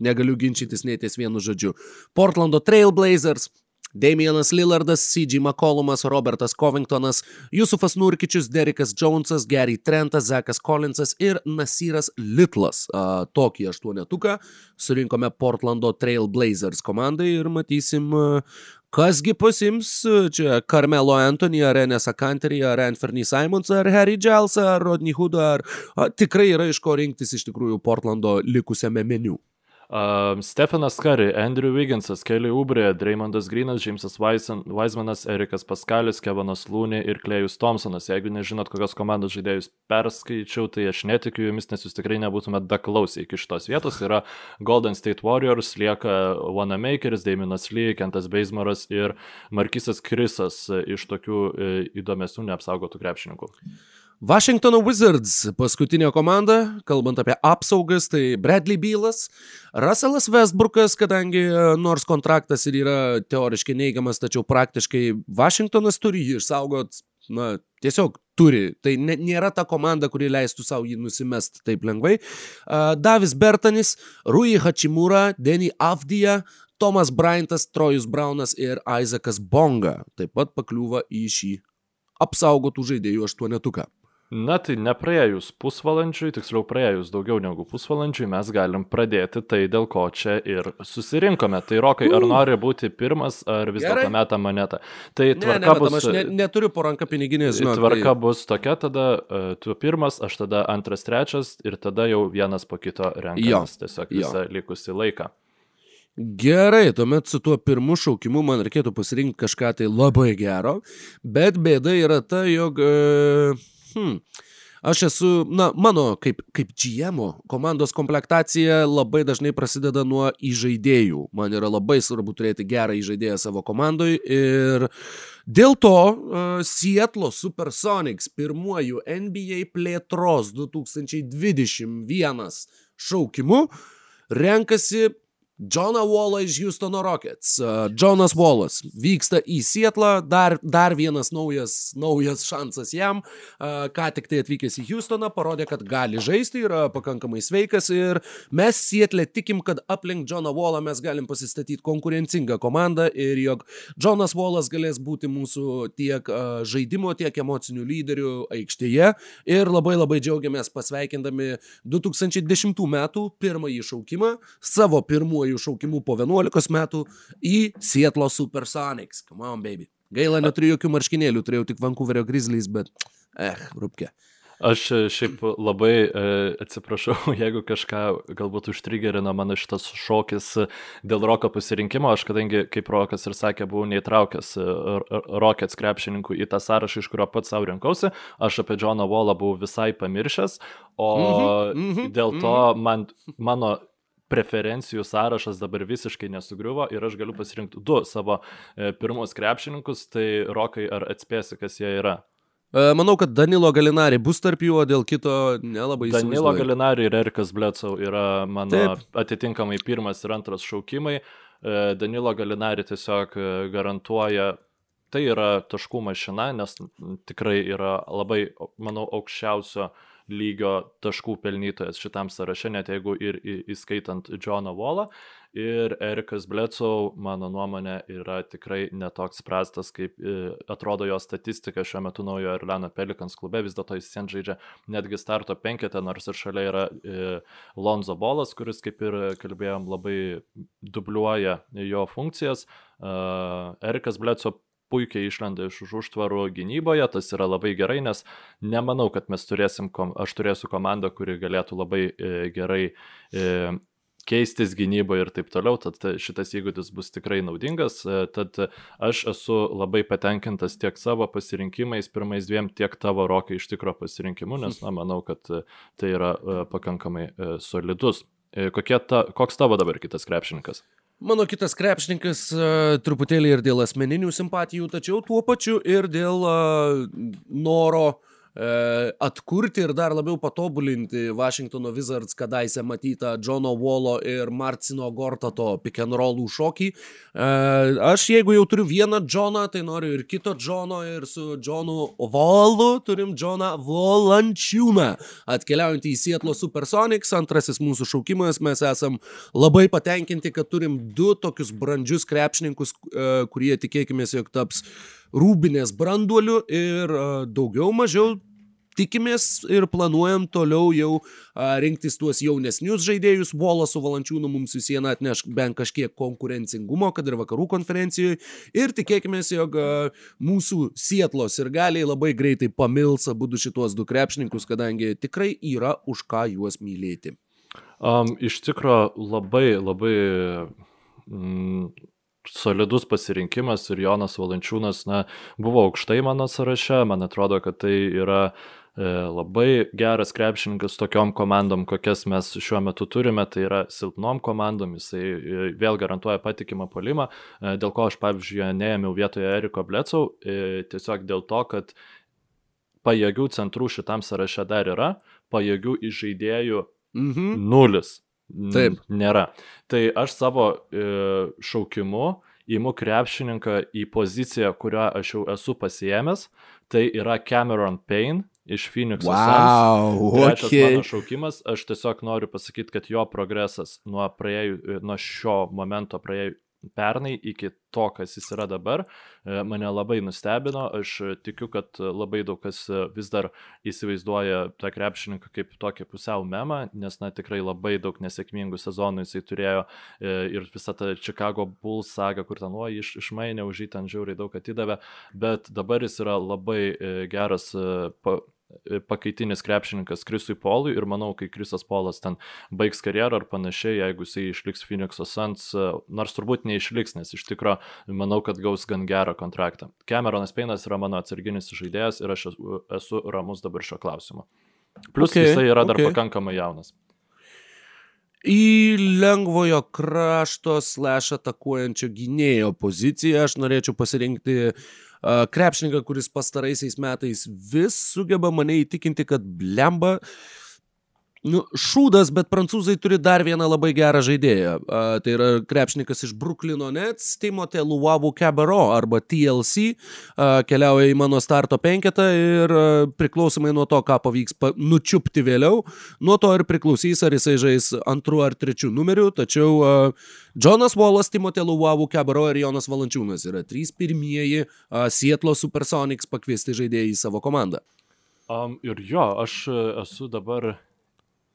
negaliu ginčytis nei ties vienu žodžiu. Portlando Trailblazers Damianas Lillardas, C.G. McCollumas, Robertas Covingtonas, Jusufas Nurkičius, Derikas Jonesas, Gary Trentas, Zekas Collinsas ir Nasiras Litlas. Tokį aštuonetuką surinkome Portlando Trail Blazers komandai ir matysim, kasgi pasims čia Carmelo Anthony, ar Enesą Kanterį, ar Anthony Simons, ar Harry Giles, ar Rodney Hood, ar a, tikrai yra iš ko rinktis iš tikrųjų Portlando likusiame meniu. Uh, Stefanas Curry, Andrew Wigginsas, Kelly Ubrė, Dreymondas Grinas, Jamesas Weismanas, Erikas Paskalis, Kevanas Lūnė ir Klejus Thompsonas. Jeigu nežinot, kokios komandos žaidėjus perskaičiau, tai aš netikiu jumis, nes jūs tikrai nebūtumėt daklausę iki šitos vietos. Tai yra Golden State Warriors, lieka Wanamakeris, Daminas Lee, Kentas Beismaras ir Markisas Krisas iš tokių e, įdomesnių neapsaugotų krepšininkų. Washington Wizards paskutinė komanda, kalbant apie apsaugas, tai Bradley Bylas, Russellas Westbrookas, kadangi nors kontraktas ir yra teoriškai neigiamas, tačiau praktiškai Washingtonas turi jį išsaugot, na, tiesiog turi. Tai nėra ta komanda, kuri leistų savo jį nusimest taip lengvai. Uh, Davis Bertanis, Rui Hachimura, Denny Avdija, Tomas Bryantas, Trojus Braunas ir Isaakas Bonga taip pat pakliūva į šį apsaugotų žaidėjų aštuonetuką. Na tai nepraėjus pusvalandžiui, tiksliau praėjus daugiau negu pusvalandžiui, mes galim pradėti tai, dėl ko čia ir susirinkome. Tai Rokai, ar nori būti pirmas, ar vis dėlto meta monetą? Tai tvarka ne, ne, bus... Aš ne, neturiu po ranką piniginės, žinau. Tvarka tai... bus tokia, tada uh, tu pirmas, aš tada antras, trečias ir tada jau vienas po kito renkamės tiesiog visą likusį laiką. Gerai, tuomet su tuo pirmu šaukimu man reikėtų pasirinkti kažką tai labai gero, bet bėda yra ta, jog... Uh hmm, aš esu, na, mano kaip, kaip GM komandos komplektacija labai dažnai prasideda nuo įžaidėjų. Man yra labai svarbu turėti gerą įžaidėją savo komandai ir dėl to uh, Seattle Supersonics pirmuoju NBA plėtros 2021 šaukimu renkasi Džoną Wallą iš Houstono Rockets. Džonas Wallas vyksta į Sietlą, dar, dar vienas naujas, naujas šansas jam, ką tik tai atvykęs į Houstoną, parodė, kad gali žaisti, yra pakankamai sveikas ir mes Sietlė tikim, kad aplink Džoną Wallą mes galim pasistatyti konkurencingą komandą ir jog Džonas Wallas galės būti mūsų tiek žaidimo, tiek emocinių lyderių aikštėje ir labai labai džiaugiamės pasveikindami 2010 metų pirmąjį šaukimą, savo pirmųjų pirmuoju šaukimu po 11 metų į Seattle Supersonics. Come on, baby. Gaila, neturiu jokių marškinėlių, turėjau tik Vancouverio Grizzlies, bet, eh, rūpke. Aš e, šiaip labai e, atsiprašau, jeigu kažką galbūt užtrigerino mano šitas šokis dėl roko pasirinkimo, aš kadangi, kaip Rokas ir sakė, buvau neįtraukęs e, Rockets krepšininkų į tą sąrašą, iš kurio pats savo rinkausi, aš apie Džoną Volą buvau visai pamiršęs, o mm -hmm, dėl to mhm. man, mano preferencijų sąrašas dabar visiškai nesugriuvo ir aš galiu pasirinkti du savo e, pirmus krepšininkus, tai Rokai, ar atspėsi, kas jie yra? E, manau, kad Danilo Galinari bus tarp jų, o dėl kito nelabai įsivaizduoju. Danilo Galinari ir Erikas Blecau yra mano Taip. atitinkamai pirmas ir antras šaukimai. E, Danilo Galinari tiesiog garantuoja tai yra taškų mašina, nes tikrai yra labai, manau, aukščiausio uh, lygio taškų pelnytojas šitam sąraše, net jeigu ir įskaitant Johną Wallą. Ir Erikas Blecau, mano nuomonė, yra tikrai netoks prastas, kaip e, atrodo jo statistika šiuo metu naujo Orleano Pelikans klube. Vis dėlto jis sen žaidžia netgi starto penketę, nors ir šalia yra e, Lonzo Bolas, kuris, kaip ir kalbėjom, labai dubliuoja jo funkcijas. E, Erikas Blecau puikiai išlenda iš už užtvarų gynyboje, tas yra labai gerai, nes nemanau, kad mes turėsim, aš turėsiu komandą, kuri galėtų labai e, gerai e, keistis gynyboje ir taip toliau, tad šitas įgūdis bus tikrai naudingas. Tad aš esu labai patenkintas tiek savo pasirinkimais pirmais dviem, tiek tavo rokai iš tikro pasirinkimu, nes na, manau, kad tai yra pakankamai solidus. Kokie ta, koks tavo dabar kitas krepšininkas? Mano kitas krepšininkas uh, truputėlį ir dėl asmeninių simpatijų, tačiau tuo pačiu ir dėl uh, noro E, atkurti ir dar labiau patobulinti Washingtono Wizards kadaise matytą Džono Wallo ir Marcino Gortato pick and rollų šokį. E, aš jeigu jau turiu vieną Džoną, tai noriu ir kito Džono ir su Džonu Wallu turim Džoną Volančiūną atkeliaujantį į Seattle Supersonics. Antrasis mūsų šaukimas, mes esam labai patenkinti, kad turim du tokius brandžius krepšininkus, e, kurie tikėkime, jog taps rūbinės branduoliu ir daugiau mažiau tikimės ir planuojam toliau jau a, rinktis tuos jaunesnius žaidėjus. Volas su Valančiūnu mums vis viena atneš bent kažkiek konkurencingumo, kad ir vakarų konferencijoje. Ir tikėkime, jog a, mūsų Sietlos ir galiai labai greitai pamils abu šituos du krepšininkus, kadangi tikrai yra už ką juos mylėti. Um, iš tikrųjų labai, labai mm, solidus pasirinkimas ir Jonas Valančiūnas, na, buvo aukštai mano sąraše, man atrodo, kad tai yra e, labai geras krepšininkas tokiom komandom, kokias mes šiuo metu turime, tai yra silpnom komandom, jisai e, vėl garantuoja patikimą polimą, e, dėl ko aš, pavyzdžiui, neėmiau vietoje Eriko Blecau, tiesiog dėl to, kad pajėgių centrų šitam sąraše dar yra, pajėgių įžaidėjų mhm. nulis. Taip. Nėra. Tai aš savo e, šaukimu įimu krepšininką į poziciją, kurią aš jau esu pasiemęs. Tai yra Cameron Payne iš Phoenix. Wow, Trečias okay. mano šaukimas, aš tiesiog noriu pasakyti, kad jo progresas nuo, praėjų, nuo šio momento praėjų, pernai iki to, kas jis yra dabar, e, mane labai nustebino. Aš tikiu, kad labai daug kas vis dar įsivaizduoja tą krepšininką kaip tokį pusiau memą, nes na, tikrai labai daug nesėkmingų sezonų jisai turėjo e, ir visą tą Chicago Bulls sagą, kur ten nuo iš, išmainė už jį ten žiauriai daug atidavė, bet dabar jis yra labai e, geras pa, E, pakaitinis krepšininkas Krisui Polui ir manau, kai Krisas Polas ten baigs karjerą ar panašiai, jeigu jisai išliks Phoenix'o Suns, e, nors turbūt neišliks, nes iš tikrųjų manau, kad gaus gan gerą kontraktą. Cameronas Peinas yra mano atsarginis žaidėjas ir aš esu, ramus dabar šio klausimo. Plus okay, jisai yra dar okay. pakankamai jaunas. Į lengvojo krašto slash atakuojančio gynėjo poziciją aš norėčiau pasirinkti uh, krepšininką, kuris pastaraisiais metais vis sugeba mane įtikinti, kad blemba nu, šūdas, bet prancūzai turi dar vieną labai gerą žaidėją. A, tai yra krepšininkas iš Bruklino Nets, Timote Luavu Cabero arba TLC, a, keliauja į mano starto penketą ir a, priklausomai nuo to, ką pavyks pa, nučiupti vėliau, nuo to ir priklausys, ar jisai žais antru ar trečiu numeriu, tačiau a, Jonas Wallas, Timote Luavu Cabero ir Jonas Valančiūnas yra trys pirmieji a, Sietlo Supersonics pakviesti žaidėjai į savo komandą. Um, ir jo, aš esu dabar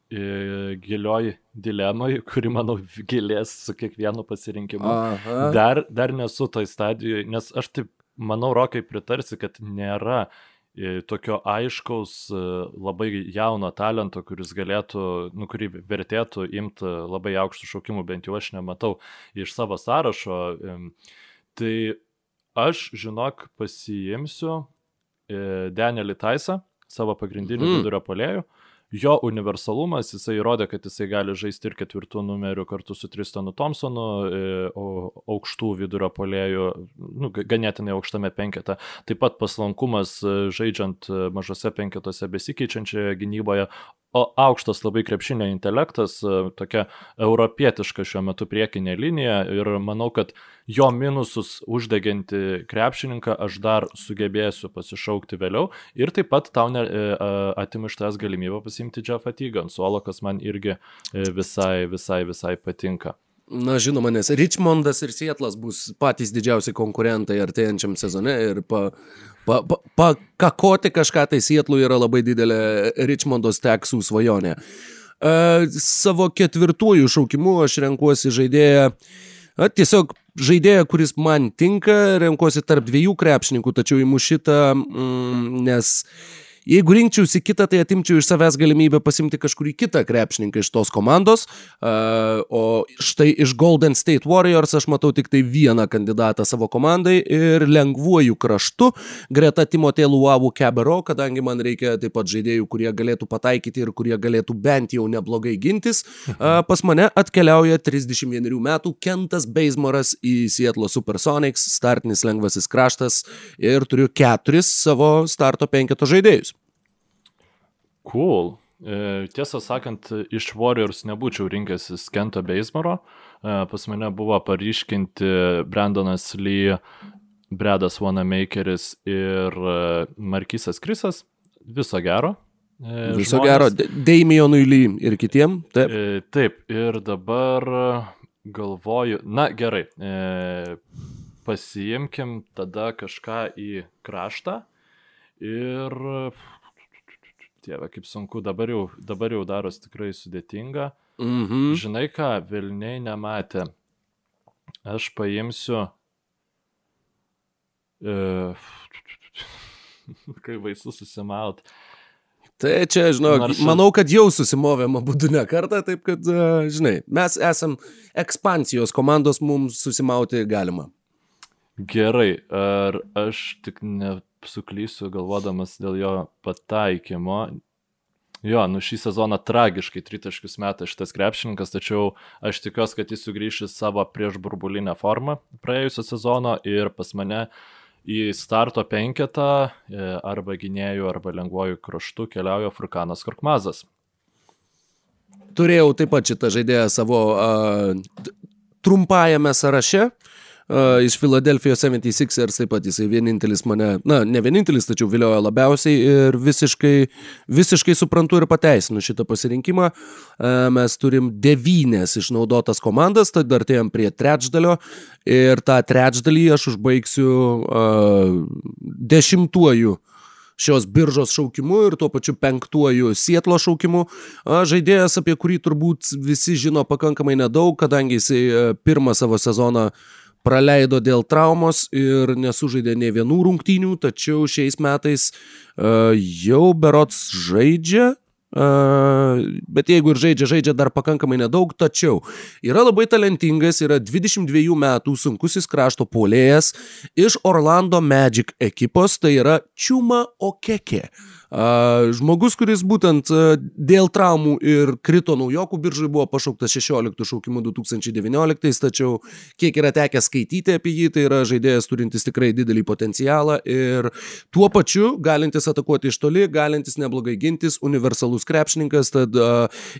gilioj dilemoj, kuri, manau, gilės su kiekvienu pasirinkimu. Aha. Dar, dar nesu toj stadijoje, nes aš taip, manau, Rokai pritarsi, kad nėra tokio aiškaus, labai jauno talento, kuris galėtų, nu, kurį vertėtų imti labai aukštų šaukimų, bent jau aš nematau iš savo sąrašo. Tai aš, žinok, pasiimsiu Danielį Taisą, savo pagrindinį mm. vidurio polėjų jo universalumas, jisai įrodė, kad jisai gali žaisti ir ketvirtų numerių kartu su Tristanu Thompsonu, e, aukštų vidurio polėjų, nu, ganėtinai aukštame penkete. Taip pat paslankumas e, žaidžiant e, mažose penketose besikeičiančioje gynyboje, aukštas labai krepšinio intelektas, tokia europietiška šiuo metu priekinė linija ir manau, kad jo minusus uždeginti krepšininką aš dar sugebėsiu pasišaukti vėliau ir taip pat tau ne, e, atimu iš tavęs galimybę pasimti Jeffą Tygą ant suolo, kas man irgi e, visai, visai, visai patinka. Na, žinoma, nes Richmondas ir Sietlas bus patys didžiausi konkurentai artėjančiam sezone ir pa, pa, pa, pakakoti kažką tai Sietlų yra labai didelė Richmondo steksų svajonė. Uh, savo ketvirtųjų šaukimų aš renkuosi žaidėją uh, Na, tiesiog žaidėją, kuris man tinka, renkuosi tarp dviejų krepšininkų, tačiau įmu šitą, mm, nes Jeigu rinkčiausi kitą, tai atimčiau iš savęs galimybę pasimti kažkurį kitą krepšininką iš tos komandos. Uh, o štai iš Golden State Warriors aš matau tik tai vieną kandidatą savo komandai ir lengvuoju kraštu greta Timotė Luavų Kebero, kadangi man reikia taip pat žaidėjų, kurie galėtų pataikyti ir kurie galėtų bent jau neblogai gintis. Uh, pas mane atkeliauja 31 metų Kentas Beismaras į Seattle Supersonics, startinis lengvasis kraštas ir turiu keturis savo starto penketo žaidėjus. Cool. E, tiesą sakant, iš Warriors nebūčiau rinkęsis Kento Beismaro. E, pas mane buvo paryškinti Brandonas Lee, Bredas Wanamakeris ir e, Markisas Krisas. Viso gero. Viso žmonės. gero. Damionui Lee ir kitiem. Taip. Taip. Ir dabar galvoju, na gerai, pasiimkim tada kažką į kraštą ir Dieve, kaip sunku, dabar jau, dabar jau daros tikrai sudėtinga. Mhm. Žinai ką, Vilniai nematė. Aš paimsiu. E, kai vaisų susimaut. Tai čia, žinau, Nors... manau, kad jau susimovėm abu ne kartą, taip kad, uh, žinai, mes esam ekspansijos komandos, mums susimauti galima. Gerai, ar aš tik ne, suklysiu galvodamas dėl jo pataikymo. Jo, nu šį sezoną tragiškai tritaškius metą šitas krepšininkas, tačiau aš tikiuosi, kad jis sugrįš į savo prieš burbulinę formą praėjusio sezono ir pas mane į starto penketą e, arba gynėjų, arba lengvojų kraštų keliauja Furkanas Korkmazas. Turėjau taip pat šitą žaidėją savo uh, trumpajame sąraše. Uh, uh, iš Philadelphia 76ers taip pat jisai vienintelis mane, na, ne vienintelis, tačiau viliojo labiausiai ir visiškai, visiškai suprantu ir pateisinu šitą pasirinkimą. Uh, mes turim devynės išnaudotas komandas, tad artėjom prie trečdalio ir tą trečdalį aš užbaigsiu uh, dešimtuoju šios biržos šaukimu ir tuo pačiu penktuoju Sietlo šaukimu. Žaidėjas, apie kurį turbūt visi žino pakankamai nedaug, kadangi jisai pirmą savo sezoną praleido dėl traumos ir nesužaidė ne vienų rungtynių, tačiau šiais metais uh, jau berots žaidžia. Bet jeigu ir žaidžia, žaidžia dar pakankamai nedaug, tačiau yra labai talentingas, yra 22 metų sunkusis krašto polėjas iš Orlando Magic ekipos, tai yra Čiuma Okeke. Žmogus, kuris būtent dėl traumų ir krito naujokų biržai buvo pašauktas 16 šaukimu 2019, tačiau kiek yra tekę skaityti apie jį, tai yra žaidėjas turintis tikrai didelį potencialą ir tuo pačiu galintis atakuoti iš toli, galintis neblogai gintis, universalus krepšininkas, tad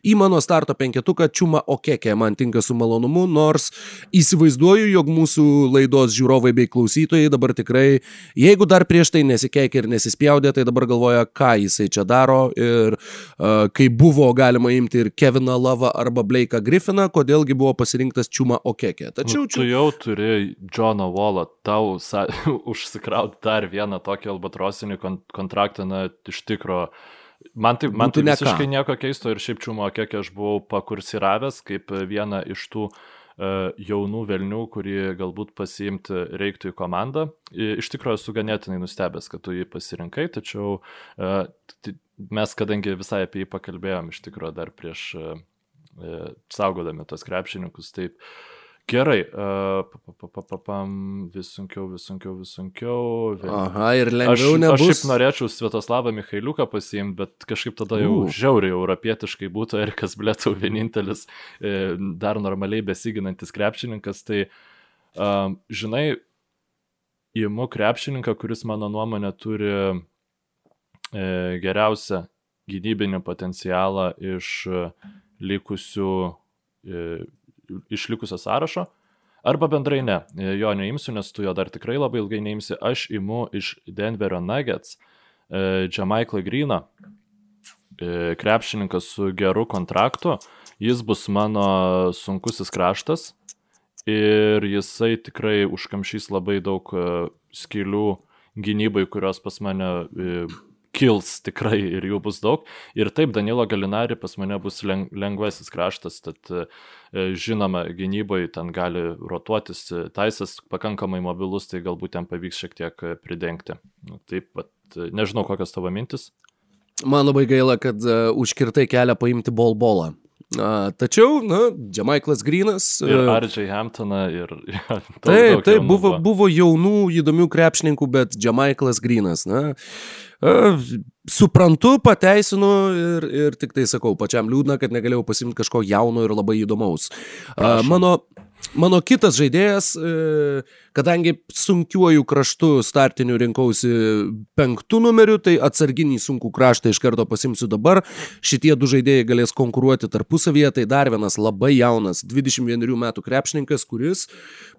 į mano starto penketuką Čiuma Okeke man tinka su malonumu, nors įsivaizduoju, jog mūsų laidos žiūrovai bei klausytojai dabar tikrai, jeigu dar prieš tai nesikeikė ir nesispjaudė, tai dabar galvoja, ką jisai čia daro ir uh, kai buvo galima imti ir Keviną Lavą arba Blake'ą Griffiną, kodėlgi buvo pasirinktas Čiuma Okekė. Tačiau nu, tu jau turi Johną Wallą, tau sa, užsikrauti dar vieną tokį albatrosinį kont kontraktą, na, iš tikro. Man tai, man tai visiškai nieko keisto ir šiaip čiumo, kiek aš buvau pakursiravęs kaip vieną iš tų uh, E, jaunų velnių, kurį galbūt pasiimti reiktų į komandą. Iš tikrųjų esu ganėtinai nustebęs, kad tu jį pasirinkai, tačiau e, mes, kadangi visai apie jį pakalbėjom, iš tikrųjų dar prieš e, saugodami tos krepšininkus, taip Gerai, uh, vis sunkiau, vis sunkiau, vis sunkiau. Vėl. Aha, ir lengviau aš, nebus. Aš šiaip norėčiau Svietoslavą Mikhailiuką pasiimti, bet kažkaip tada jau uh. žiauriai europietiškai būtų Erikas Blėtau vienintelis e, dar normaliai besiginantis krepšininkas. Tai, uh, žinai, įimu krepšininką, kuris mano nuomonė turi e, geriausią gynybinį potencialą iš likusių e, išlikusio sąrašo. Arba bendrai ne, jo neimsiu, nes tu jo dar tikrai labai ilgai neimsi. Aš imu iš Denverio Nuggets e, Jamaiklą Greeną, e, krepšininkas su geru kontraktu. Jis bus mano sunkusis kraštas ir jisai tikrai užkamšys labai daug e, skilių gynybai, kurios pas mane kils tikrai ir jų bus daug. Ir taip, Danilo Galinari pas mane bus lengvasis kraštas, tad e, žinoma, gynyboje ten gali rotuotis, e, taisas pakankamai mobilus, tai galbūt ten pavyks šiek tiek e, pridengti. Nu, taip, bet nežinau, kokios tavo mintis. Man labai gaila, kad uh, užkirtai kelią paimti bolbolą. Tačiau, na, Jamaiklas Grinas. Ir Ardžiai Hamptoną ir... Taip, taip, buvo, buvo jaunų, įdomių krepšininkų, bet Jamaiklas Grinas, na, uh, suprantu, pateisinu ir, ir tik tai sakau, pačiam liūdna, kad negalėjau pasimti kažko jauno ir labai įdomaus. Uh, mano, mano kitas žaidėjas, e, kadangi sunkiuoju kraštu startiniu rinkausi penktų numeriu, tai atsarginį sunkų kraštą iš karto pasimsiu dabar. Šitie du žaidėjai galės konkuruoti tarpusavyje. Tai dar vienas labai jaunas 21 metų krepšininkas, kuris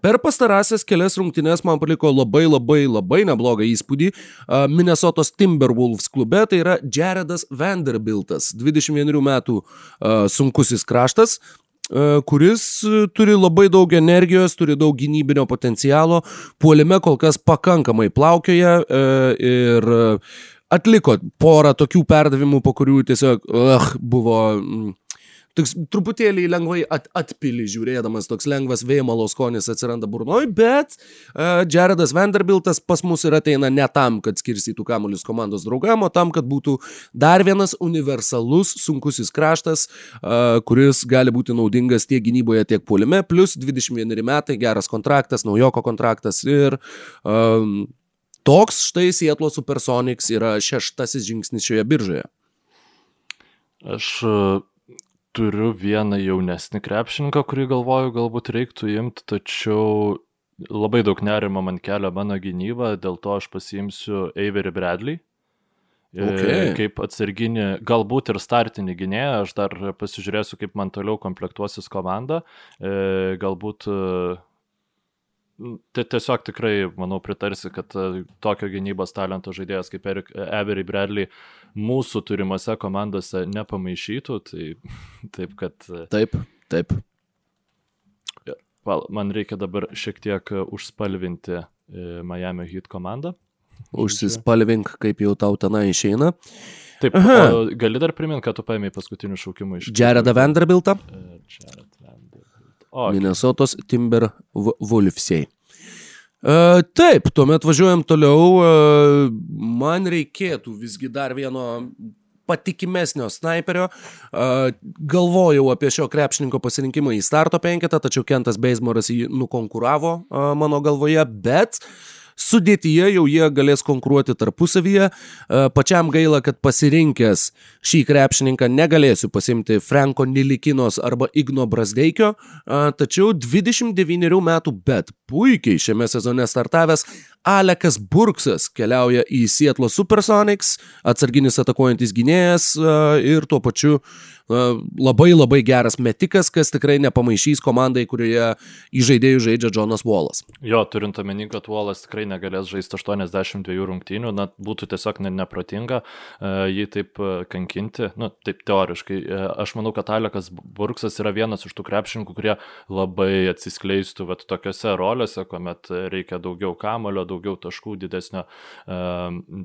per pastarąsias kelias rungtynes man paliko labai labai labai neblogą įspūdį. A, Minnesotos Timberwolves klube tai yra Jaredas Vanderbiltas, 21 metų a, sunkusis kraštas e, kuris e, turi labai daug energijos, turi daug gynybinio potencialo, puolime kol kas pakankamai plaukioja e, ir e, atliko porą tokių perdavimų, po kurių tiesiog uh, buvo mm, toks truputėlį lengvai at, atpili žiūrėdamas, toks lengvas vėjmalo skonis atsiranda burnoj, bet uh, Jaredas Vanderbiltas pas mus ir ateina ne tam, kad skirstytų kamuolius komandos draugam, o tam, kad būtų dar vienas universalus sunkusis kraštas, uh, kuris gali būti naudingas tiek gynyboje, tiek puolime, plus 21 metai, geras kontraktas, naujoko kontraktas ir um, toks štai Sietlo Supersonics yra šeštasis žingsnis šioje biržoje. Aš e, turiu vieną jaunesnį krepšininką, kurį galvoju galbūt reiktų imti, tačiau labai daug nerimo man kelia mano gynyba, dėl to aš pasiimsiu Avery Bradley. E, Okay. Kaip atsarginį, galbūt ir startinį gynėją, aš dar pasižiūrėsiu, kaip man toliau komplektuosis komanda. E, Galbūt tiesiog tikrai, manau, pritarsi, kad e, tokio gynybos talento žaidėjas kaip Eric- Avery Bradley mūsų turimose komandose nepamaišytų, tai taip, kad e, Taip, taip. man reikia dabar šiek tiek e, užspalvinti e, Miami Heat komandą. Užsispalvink, kaip jau tau tenai išeina. Taip, Aha. gali dar priminti, kad tu paėmė paskutinių šaukimų iš... Jaredą Vanderbiltą, E, Jared Vanderbilt. O, Minnesotos Timber Wolfsiai. E, taip, tuomet važiuojam toliau. E, man reikėtų visgi dar vieno patikimesnio sniperio. E, galvojau apie šio krepšininko pasirinkimą į starto penketą, tačiau Kentas Beismoras jį nukonkuravo e, mano galvoje, bet sudėtyje jau jie galės konkuruoti tarpusavyje. E, Pačiam gaila, kad pasirinkęs šį krepšininką negalėsiu pasimti Franko Nilikinos arba Igno Brasdeikio, e, tačiau 29 metų, bet puikiai šiame sezone startavęs Alekas Burksas keliauja į Seattle Supersonics, atsarginis atakuojantis gynėjas e, ir tuo pačiu e, labai labai geras metikas, kas tikrai nepamaišys komandai, kurioje į žaidėjų žaidžia Jonas Wallas. Jo, turint omeny, kad Uolas tikrai negalės žaisti 82 rungtynių, na, būtų tiesiog ne, neprotinga uh, jį taip kankinti, nu, taip teoriškai. Aš manau, kad Alekas Burksas yra vienas iš tų krepšininkų, kurie labai atsiskleistų vat, tokiose rolėse, kuomet reikia daugiau kamulio, daugiau taškų, didesnio,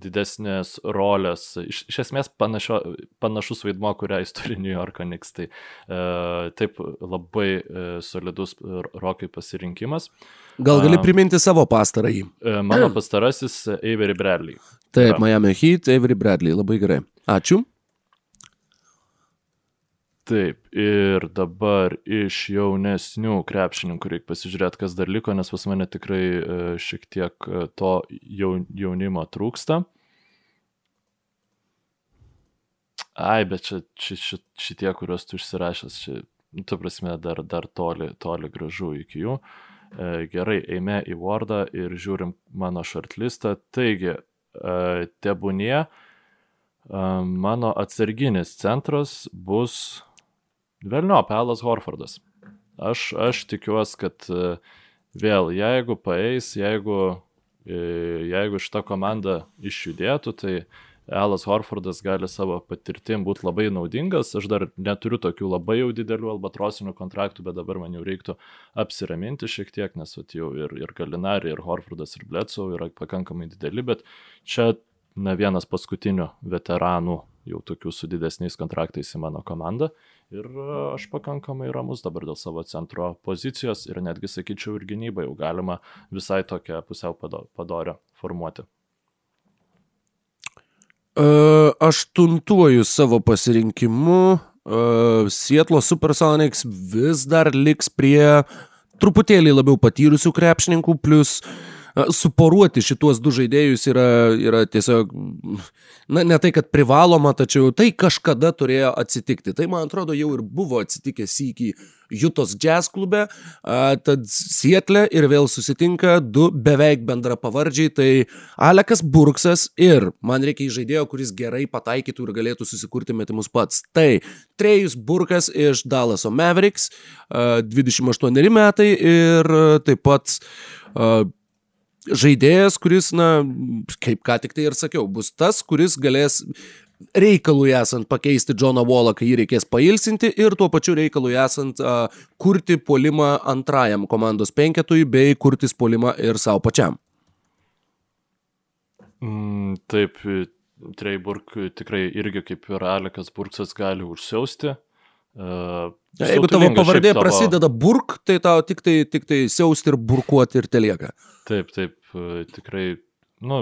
didesnės rolės. Iš, iš esmės panašio, panašus vaidmo, kurią jis turi New York Knicks. Tai uh, taip labai uh, solidus rokai pasirinkimas. Gal gali priminti savo pastarąjį? E, Mano pastarasis e, Avery Bradley. Taip. Miami Heat, Avery Bradley, labai gerai. Ačiū. Taip, ir dabar iš jaunesnių krepšininkų reikia pasižiūrėti, kas dar liko, nes pas mane tikrai e, šiek tiek e, to jau, jaunimo trūksta. Ai, bet čia, čia, čia šitie, kuriuos tu išsirašęs, čia, nu, tu prasme, dar, dar toli, toli gražu iki jų. E, gerai, eime į Wordą ir žiūrim mano shortlistą. Taigi, e, tebūnie, e, mano atsarginis centras bus Velnio Pelas Horfordas. Aš, aš tikiuosi, kad e, vėl, jeigu paeis, jeigu, e, jeigu šita komanda išjudėtų, tai Elas Horfordas gali savo patirtim būti labai naudingas. Aš dar neturiu tokių labai jau didelių albatrosinių kontraktų, bet dabar man jau reiktų apsiraminti šiek tiek, nes vat, jau ir, ir Galinari, ir Horfordas, ir Bledsoe yra pakankamai dideli, bet čia na, vienas paskutinių veteranų jau tokių su didesniais kontraktais į mano komandą. Ir e, aš pakankamai ramus dabar dėl savo centro pozicijos ir netgi sakyčiau ir gynybą jau galima visai tokią pusiau pado- padorę formuoti. Uh, aštuntuoju savo pasirinkimu. Uh, Sietlo Supersonics vis dar liks prie truputėlį labiau patyrusių krepšininkų, plus uh, suporuoti šituos du žaidėjus yra, yra tiesiog, na, ne tai, kad privaloma, tačiau tai kažkada turėjo atsitikti. Tai, man atrodo, jau ir buvo atsitikę sykį Jutos jazz klube, tad Sietle ir vėl susitinka du beveik bendra pavardžiai, tai Alekas Burksas ir man reikia žaidėjo, kuris gerai pataikytų ir galėtų susikurti metimus pats. Tai Trejus Burkas iš Dallaso Mavericks, 28 metai ir taip pat žaidėjas, kuris, na, kaip ką tik tai ir sakiau, bus tas, kuris galės reikalui esant pakeisti Džoną Wallą, kai jį reikės pailsinti ir tuo pačiu reikalui esant uh, kurti polimą antrajam komandos penketui bei kurtis polimą ir savo pačiam. Mm, taip, Treiburg tikrai irgi kaip ir Alekas Burksas gali užsiausti. Uh, Jeigu tavo pavardė tavo... prasideda burk, tai tau tik tai, tik tai siausti ir burkuoti ir telieka. Taip, taip, e, tikrai, nu,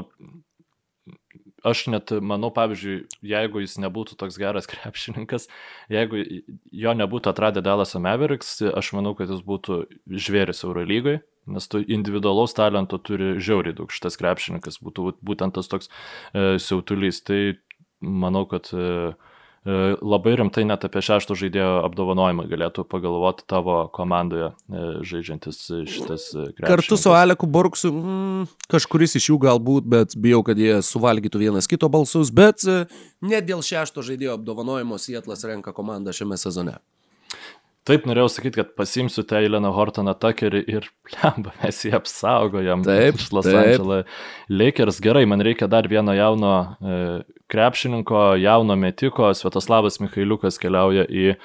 aš net manau, pavyzdžiui, jeigu jis nebūtų toks geras krepšininkas, jeigu jo nebūtų atradę Dallas Mavericks, aš manau, kad jis būtų žvėris Eurolygoje, nes tu individualaus talento turi žiauriai daug šitas krepšininkas, būtų būtent tas toks e, siautulys. Tai manau, kad E, labai rimtai net apie šešto žaidėjo apdovanojimą galėtų pagalvoti tavo komandoje e, žaidžiantis šitas krepšininkas. Kartu su Aleku Borksu, mm, kažkuris iš jų galbūt, bet bijau, kad jie suvalgytų vienas kito balsus, bet e, ne dėl šešto žaidėjo apdovanojimo Sietlas renka komandą šiame sezone. Taip, norėjau sakyti, kad pasimsiu Teileną Hortoną Tuckerį ir plemba, mes jį apsaugojam. Taip, iš Los Angeles Lakers. Gerai, man reikia dar vieno jauno e, krepšininko, jauno metiko. Svetoslavas Mikhailiukas keliauja į e,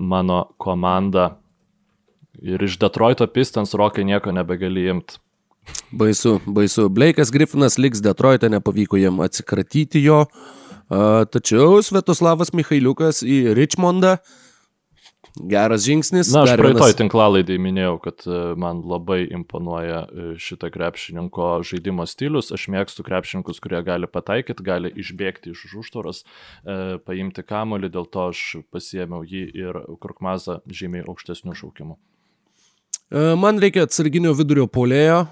mano komandą. Ir iš Detroito Pistons rokai nieko nebegali imti. Baisu, baisu. Blake'as Griffinas liks Detroite, nepavyko jam atsikratyti jo. Uh, tačiau Svetoslavas Mikhailiukas į Richmondą uh, Geras žingsnis. Na, aš praeitoj vienas... tinklalaidai minėjau, kad e, man labai imponuoja e, šitą krepšininko žaidimo stilius. Aš mėgstu krepšininkus, kurie gali pataikyti, gali išbėgti iš užtvaros, e, paimti kamolį, dėl to aš pasiemiau jį ir Kurkmazą žymiai aukštesnių šaukimų. Man reikia atsarginio vidurio polėjo.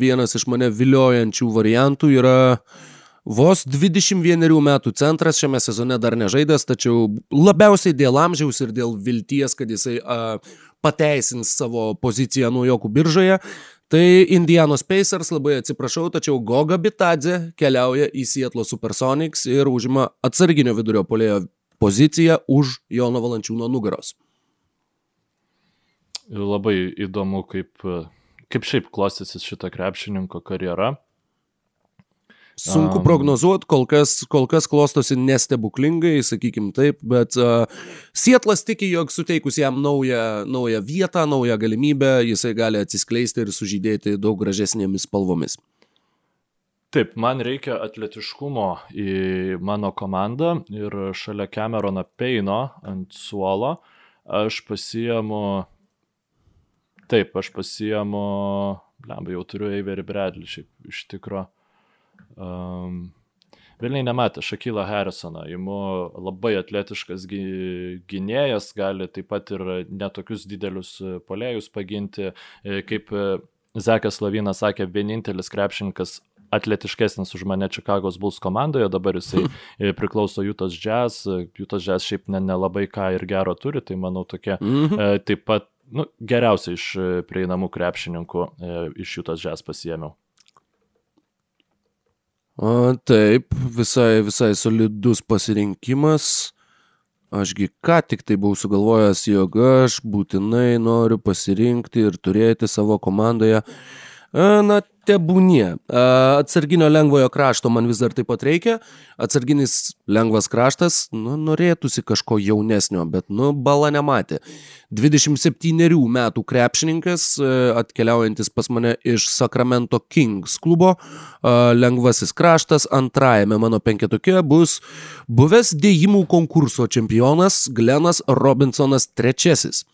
Vienas iš mane viliojančių variantų yra uh, Vos 21 metų centras šiame sezone dar nežaidęs, tačiau labiausiai dėl amžiaus ir dėl vilties, kad jisai a, pateisins savo poziciją naujokų biržoje. Tai Indianos Pacers, labai atsiprašau, tačiau Goga Bitadze keliauja į Seattle Supersonics ir užima atsarginio vidurio polėjo poziciją už Jono Valančiūno nugaros. Labai įdomu, kaip, kaip šiaip klostysis šito krepšininko karjera. Sunku prognozuoti, kol kas, kol kas klostosi nestebuklingai, sakykim taip, bet uh, Sietlas tiki, jog suteikus jam naują, naują vietą, naują galimybę, jisai gali atsiskleisti ir sužydėti daug gražesnėmis spalvomis. Taip, man reikia atletiškumo į mano komandą ir šalia Camerono Peino ant suolo aš pasiemu, taip, aš pasiemu, lemba, jau turiu Eiverį Bradley šiaip iš tikrųjų. Um, Vilniai nematė Šakylą Harrisoną, įmu labai atletiškas gynėjas, gali taip pat ir netokius didelius polėjus paginti, e, kaip e, Zekas Lavinas sakė, vienintelis krepšininkas atletiškesnis už mane Čikagos Bulls komandoje, dabar jisai e, priklauso Jutas Jazz, Jutas Jazz šiaip nelabai ne, ką ir gero turi, tai manau tokia mhm. taip pat nu, geriausia iš prieinamų krepšininkų iš Jutas Jazz pasiemiau. A, taip, visai, visai solidus pasirinkimas. Ašgi ką tik tai buvau sugalvojęs, jog aš būtinai noriu pasirinkti ir turėti savo komandoje Na, tebūnie. Atsarginio lengvojo krašto man vis dar taip pat reikia. Atsarginis lengvas kraštas, nu, norėtųsi kažko jaunesnio, bet, nu, bala nematė. 27 metų krepšininkas, atkeliaujantis pas mane iš Sacramento Kings klubo. Lengvasis kraštas antrajame mano penketuke bus buvęs dėjimų konkurso čempionas Glenas Robinsonas III.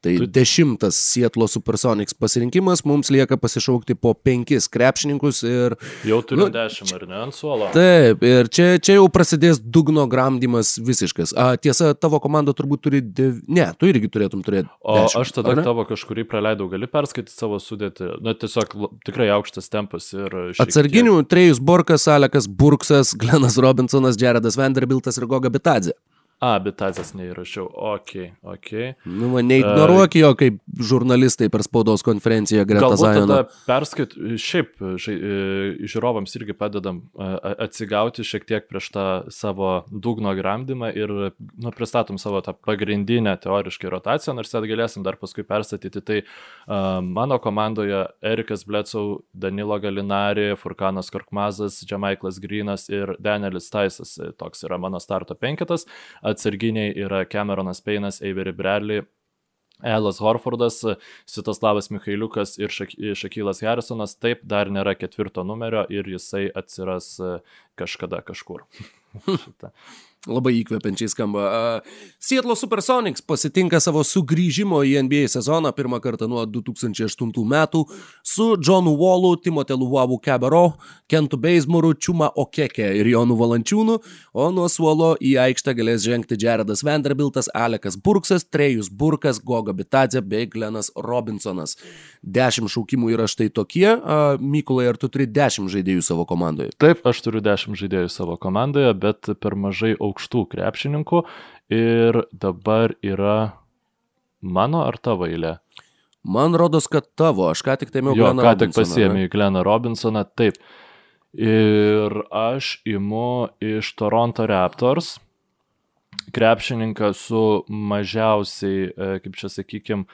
Tai Tu- dešimtas Sietlo Supersonics pasirinkimas, mums lieka pasišaukti po penkis krepšininkus ir Jau turim Nu, 10 ar ne ant suolo? taip, ir čia, čia jau prasidės dugno gramdymas visiškas. A, tiesa, tavo komanda turbūt turi, dev... ne, tu irgi turėtum turėti. O 10, aš tada tavo kažkurį praleidau, gali perskaityti savo sudėtį. Na, tiesiog tikrai aukštas tempas ir... šiek tiek- Atsarginių Trejus Borkas, Alekas Burksas, Glenas Robinsonas, Jaredas Vanderbiltas ir Goga Bitadze. A, bitazės neįrašiau. Ok, ok. Nu, man neignoruok jo kaip žurnalistai per spaudos konferenciją Greta Galbūt Zajono. perskait, šiaip žai, e, žiūrovams irgi padedam atsigauti šiek tiek prieš tą savo dugno gramdymą ir nu, pristatom savo tą pagrindinę teoriškai rotaciją, nors ten galėsim dar paskui perstatyti. Tai uh, mano komandoje Erikas Blecau, Danilo Galinari, Furkanas Korkmazas, Džemaiklas Grinas ir Danielis Taisas. Toks yra mano starto penketas. Atsarginiai yra Cameronas Peinas, Avery Bradley, Elas Horfordas, Sitoslavas Mikhailiukas ir Šak Šakylas Harrisonas. Taip, dar nėra ketvirto numerio ir jisai atsiras e, kažkada kažkur. Labai įkvepiančiai skamba. A, Seattle Supersonics pasitinka savo sugrįžimo į NBA sezoną pirmą kartą nuo 2008 metų su Johnu Wallu, Timote Luvavu Kebero, Kentu Beismuru, Čiuma Okeke ir Jonu Valančiūnu, o nuo suolo į aikštę galės žengti Jaredas Vanderbiltas, Alekas Burksas, Trejus Burkas, Goga Bitadze bei Glenas Robinsonas. Dešimt šaukimų yra štai tokie. A, Mykolai, ar tu turi dešimt žaidėjų savo komandoje? Taip, aš turiu 10 žaidėjų savo komandoje, bet per mažai aukštų krepšininkų ir dabar yra mano ar tavo eilė. Man rodos, kad tavo, aš ką tik taimiau Gleną ką tik Robinsoną, ne? pasiėmė į Gleną Robinsoną, taip. Ir aš imu iš Toronto Raptors krepšininką su mažiausiai, e, kaip čia sakykime,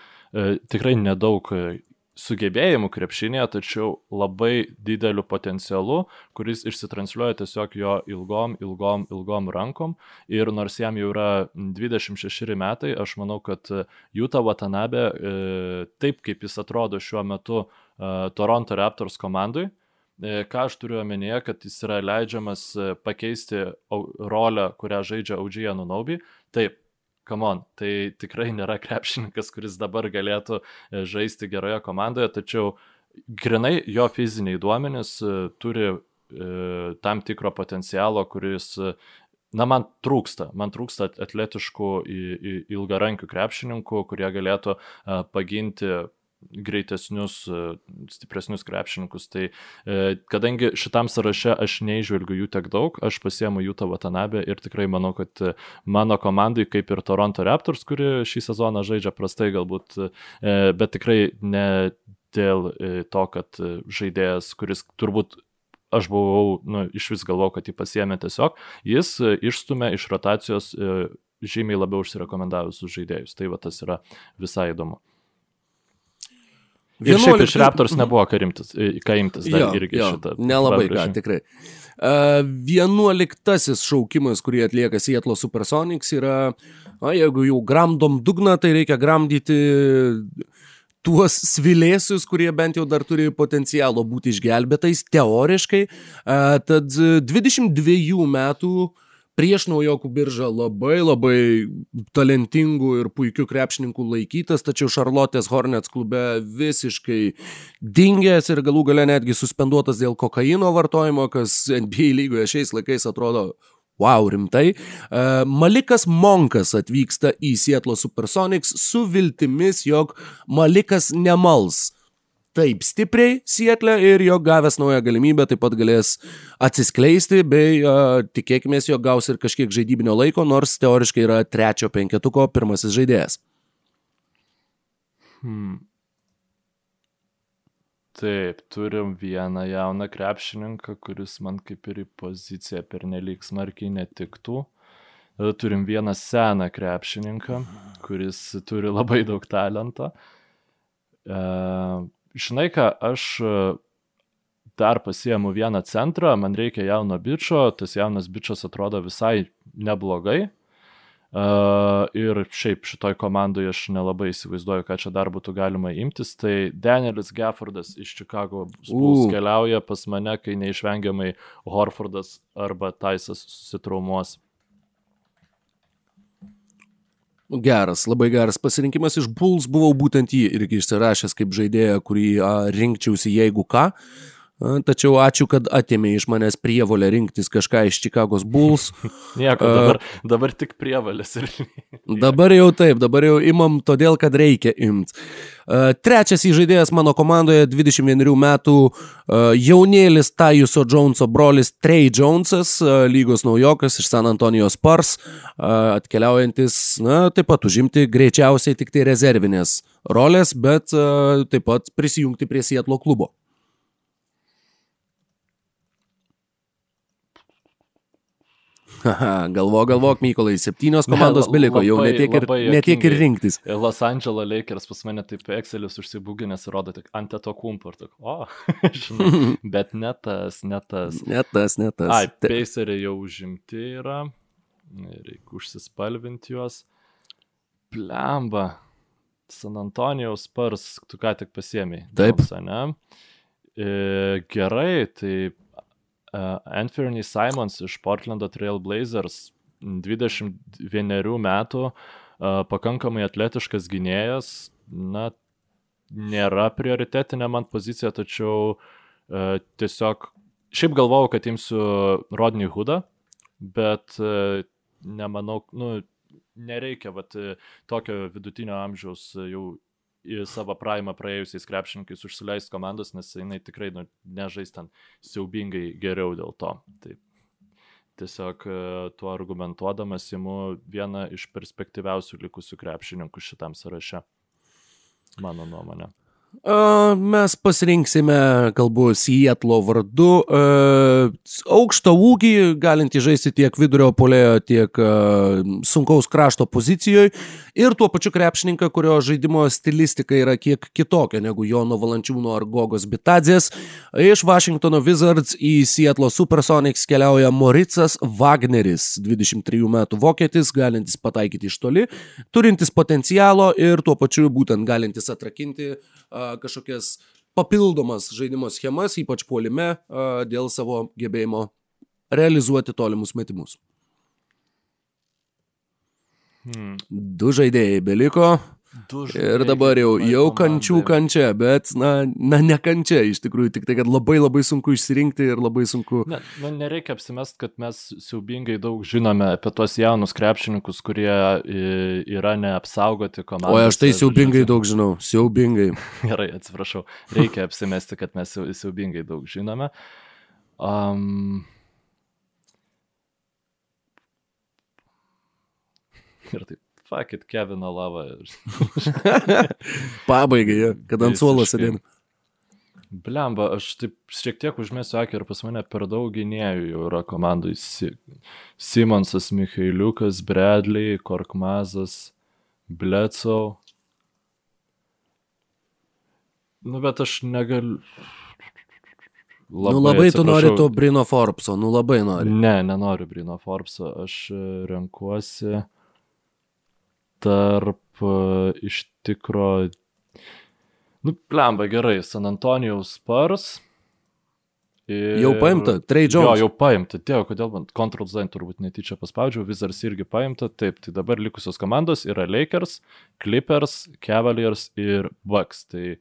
tikrai nedaug e, sugebėjimų krepšinėje, tačiau labai dideliu potencialu, kuris išsitransliuoja tiesiog jo ilgom, ilgom, ilgom rankom. Ir nors jam jau yra 26 metai, aš manau, kad Jūta Watanabe, e, taip kaip jis atrodo šiuo metu e, Toronto Raptors komandai, e, ką aš turiu omenyje, kad jis yra leidžiamas pakeisti rolę, kurią žaidžia Audžija Nunaubi. Taip, come on, tai tikrai nėra krepšininkas, kuris dabar galėtų e, žaisti geroje komandoje, tačiau grinai jo fiziniai duomenys e, turi e, tam tikro potencialo, kuris, e, na, man trūksta, man trūksta at- atletiškų ilgarankių krepšininkų, kurie galėtų e, paginti greitesnius, e, stipresnius krepšininkus. Tai e, kadangi šitam sąraše aš neižvelgiu jų tiek daug, aš pasiemu Jūtą Vatanabę ir tikrai manau, kad e, mano komandai, kaip ir Toronto Raptors, kuri šį sezoną žaidžia prastai galbūt, bet tikrai ne dėl to, kad žaidėjas, kuris turbūt aš buvau, nu, iš vis galvau, kad jį pasiemė tiesiog, jis išstumė iš rotacijos žymiai labiau užsirekomendavusius žaidėjus. Tai va tas yra visai įdomu. Ir šiaip iš 11 Raptors nebuvo ką imtis, e, ką imtis dar Jo, irgi jo, šitą. Nelabai ką, tikrai. Uh, vienuoliktasis šaukimas, kurį atlieka Seattle Supersonics, yra, o jeigu jau gramdom dugną, tai reikia gramdyti tuos svilėsius, kurie bent jau dar turi potencialo būti išgelbėtais, teoriškai. Uh, tad 22 metų prieš naujokų biržą labai labai talentingų ir puikių krepšininkų laikytas, tačiau Šarlotės Hornets klube visiškai dingęs ir galų gale netgi suspenduotas dėl kokaino vartojimo, kas NBA lygoje šiais laikais atrodo Wow, rimtai. Uh, Malikas Monkas atvyksta į Seattle Supersonics su viltimis, jog Malikas nemals taip stipriai Seattle ir jo gavęs naują galimybę taip pat galės atsiskleisti, bei uh, tikėkime, jog gaus ir kažkiek žaidybinio laiko, nors teoriškai yra trečio penketuko pirmasis žaidėjas. Hmm. Taip, turim vieną jauną krepšininką, kuris man kaip ir į poziciją pernelyg smarkiai netiktų. Turim vieną seną krepšininką, kuris turi labai daug talento. E, žinai ką, aš e, dar pasiemu vieną centrą, man reikia jauno bičio, tas jaunas bičias atrodo visai neblogai. Uh, ir šiaip šitoj komandoje aš nelabai įsivaizduoju, ką čia dar būtų galima imtis. Tai Danielis Geffordas iš Chicago Bulls U. keliauja pas mane, kai neišvengiamai Horfordas arba Taisas susitraumuos. Geras, labai geras pasirinkimas iš Bulls, buvau būtent jį irgi išsirašęs kaip žaidėją, kurį a, rinkčiausi jeigu ką. A, Tačiau ačiū, kad atėmė iš manęs prievolę rinktis kažką iš Chicago's Bulls. Nieko, dabar, dabar tik prievalės ir... Dabar jau taip, dabar jau imam todėl, kad reikia imt. Uh, trečias įžaidėjas mano komandoje 21 metų uh, jaunėlis Tajuso Joneso brolis Trey Jonesas, uh, lygos naujokas iš San Antonijos Spurs, uh, atkeliaujantis, na, taip pat užimti greičiausiai tik tai rezervinės rolės, bet taip pat prisijungti prie Sietlo klubo. Haha, galvo, galvok, Mykolai, septynios komandos beliko, jau netiek ir, netiek ir rinktis. Los Angeles Lakers pas mane taip Excelis užsibūginęs rodo tik ant to kumpo ir tik, o, žinai, bet ne tas, ne tas. Ne tas, ne tas. Ai, Paceriai jau užimti yra, reikia užsispalvinti juos. Plemba, San Antonijaus Spurs, tu ką tik pasiemiai. Taip. Ne? E, gerai, tai uh, Anthony Simons iš Portlando Trail Blazers, 21 metų, uh, pakankamai atletiškas gynėjas, na, nėra prioritetinė man pozicija, tačiau uh, tiesiog šiaip galvojau, kad imsiu Rodney Hoodą, bet uh, nemanau, nu, nereikia vat, e, tokio vidutinio amžiaus e, jau į savo praeimą praėjusiais krepšininkais užsileist komandos, nes jinai tikrai nu, nežais ten siaubingai geriau dėl to. Tai tiesiog e, tuo argumentuodamas įimu vieną iš perspektyviausių likusių krepšininkų šitam sąraše. Mano nuomonė. Mes pasirinksime, kalbu, Sietlo vardu, a, aukštą ūgį, galintį žaisti tiek vidurio polėjo, tiek sunkaus krašto pozicijoje ir tuo pačiu krepšininką, kurio žaidimo stilistika yra kiek kitokia negu Jono Valančiūno ar Gogos Bitadzės. Iš Washingtono Wizards į Sietlo Supersonics keliauja Moricas Wagneris, 23 metų vokietis, galintis pataikyti iš toli, turintis potencialo ir tuo pačiu būtent galintis atrakinti a, kažkokias papildomas žaidimo schemas, ypač puolime, dėl savo gebėjimo realizuoti tolimus metimus. Hmm. Du žaidėjai beliko ir dabar jau, jau kančių kančia, bet, na, na, ne kančia iš tikrųjų, tik tai, kad labai labai sunku išsirinkti ir labai sunku. Ne, nu, nereikia apsimest, kad mes siaubingai daug žinome apie tuos jaunus krepšininkus, kurie i, yra neapsaugoti komandos. O aš tai siaubingai daug žinau, siaubingai. Gerai, atsiprašau. Reikia apsimesti, kad mes siau- siaubingai daug žinome. Um... Ir taip, fuck it, Kevino lava. Pabaigai, jo, kad ant suolo sėdėn. Blemba, aš taip šiek tiek užmėsiu akį ir pas mane per daug gynėjų jau yra komandai. Si Simonsas, Michailiukas, Bradley, Korkmazas, Blecau. Nu, bet aš negaliu. Nu labai tu nori atsiprašau. to Brino Forbso, nu labai nori. Ne, nenoriu Brino Forbso. Aš renkuosi tarp e, iš tikro. Nu, plemba gerai, San Antonijaus Spurs. Ir... Jau paimta, Trey Jo, Jones. jau paimta. Tėvo, kodėl man Ctrl Z turbūt netyčia paspaudžiau, Wizards irgi paimta. Taip, tai dabar likusios komandos yra Lakers, Clippers, Cavaliers ir Bucks. Tai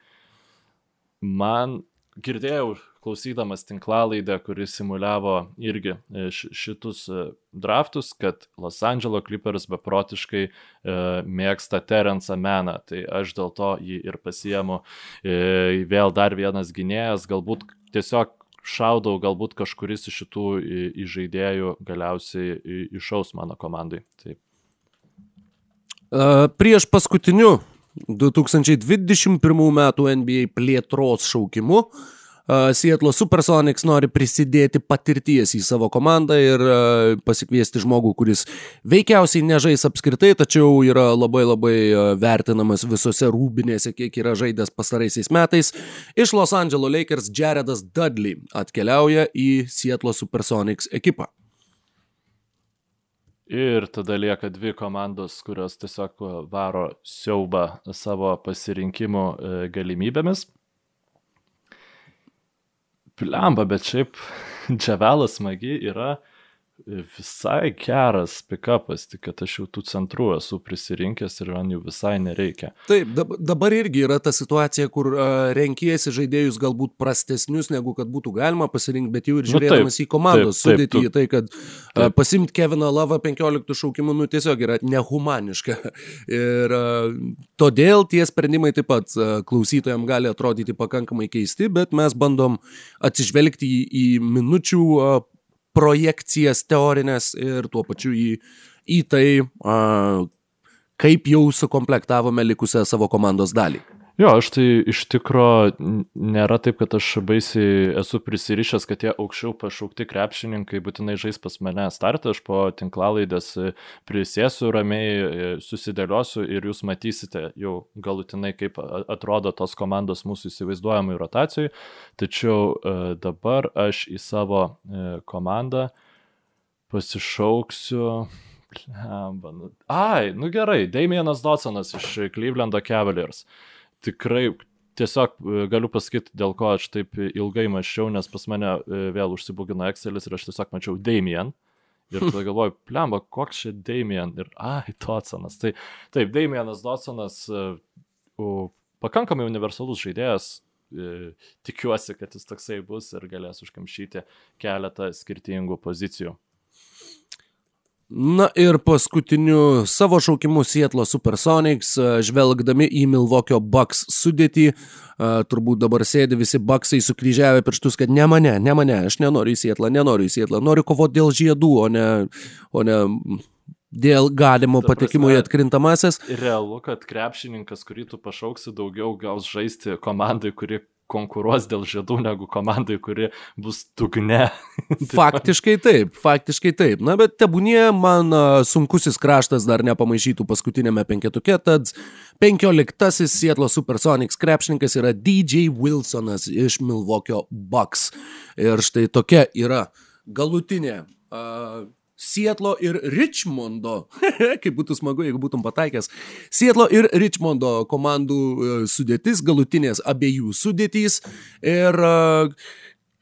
man girdėjau, klausydamas tinklalaidę, kuris simuliavo irgi e, šitus e, draftus, kad Los Angeles Clippers beprotiškai e, mėgsta Terence Meną. Tai aš dėl to jį ir pasiemu. Vėl dar vienas gynėjas, galbūt tiesiog šaudau, galbūt kažkuris iš šitų įžaidėjų galiausiai išaus mano komandai. Tai Uh, prieš paskutiniu 2021 metų NBA plėtros šaukimu Seattle Supersonics nori prisidėti patirties į savo komandą ir pasikviesti žmogų, kuris veikiausiai nežais apskritai, tačiau yra labai labai vertinamas visose rūbinėse, kiek yra žaidęs pastaraisiais metais. Iš Los Angeles Lakers Jaredas Dudley atkeliauja į Seattle Supersonics ekipą. Ir tada lieka dvi komandos, kurios tiesiog varo siaubą savo pasirinkimų e, galimybėmis. Plemba, bet šiaip Džavelas smagi yra visai geras pikapas, tik kad aš jau tų centrų esu prisirinkęs ir man jų visai nereikia. Taip, dabar irgi yra ta situacija, kur uh, renkiesi žaidėjus galbūt prastesnius, negu kad būtų galima pasirinkti, bet jau ir žiūrėdamas nu, taip, į komandos taip, sudėtį, tu... tai kad uh, pasimti Keviną Lavą 15 šaukimų, nu tiesiog yra nehumaniška. ir uh, todėl tie sprendimai taip pat uh, klausytojams gali atrodyti pakankamai keisti, bet mes bandom atsižvelgti į, į minučių uh, projekcijas teorinės ir tuo pačiu į, į tai, a, kaip jau sukomplektavome likusią savo komandos dalį. Jo, aš tai iš tikro nėra taip, kad aš baisiai esu prisirišęs, kad tie aukščiau pašaukti krepšininkai būtinai žais pas mane startą, aš po tinklalaidės prisėsiu ramiai, susidėliosiu ir jūs matysite jau galutinai, kaip atrodo tos komandos mūsų įsivaizduojamai rotacijai. Tačiau e, dabar aš į savo e, komandą pasišauksiu. Nu, ai, nu gerai, Damienas Dodsonas iš Clevelando Cavaliers tikrai tiesiog e, galiu pasakyti, dėl ko aš taip ilgai mačiau, nes pas mane e, vėl užsibūgino Excelis ir aš tiesiog mačiau Damien. Ir tada galvoju, plemba, koks čia Damien ir, ai, Dodsonas. Tai taip, Damienas Dodsonas, uh, pakankamai universalus žaidėjas, tikiuosi, kad jis toksai bus ir galės užkamšyti keletą skirtingų pozicijų. Na ir paskutiniu savo šaukimu Sietlo Supersonics, žvelgdami į Milvokio Bucks sudėtį, turbūt dabar sėdi visi Bucksai sukryžiavę pirštus, kad ne mane, ne mane, aš nenoriu į Sietlą, nenoriu į Sietlą, noriu kovoti dėl žiedų, o ne, o ne dėl galimo patekimo į atkrintamasis. Realu, kad krepšininkas, kurį tu pašauksi, daugiau gaus žaisti komandai, kuri konkuruos dėl žiedų negu komandai, kuri bus dugne. faktiškai taip, faktiškai taip. Na, bet tebūnie man sunkusis kraštas dar nepamaišytų paskutinėme penketuke, tad penkioliktasis Sietlo Supersonics krepšininkas yra DJ Wilsonas iš Milvokio Bucks. Ir štai tokia yra galutinė. Uh, Sietlo ir Richmondo, kaip būtų smagu, jeigu būtum pataikęs, Sietlo ir Richmondo komandų e, sudėtis, galutinės abiejų sudėtys. Ir e,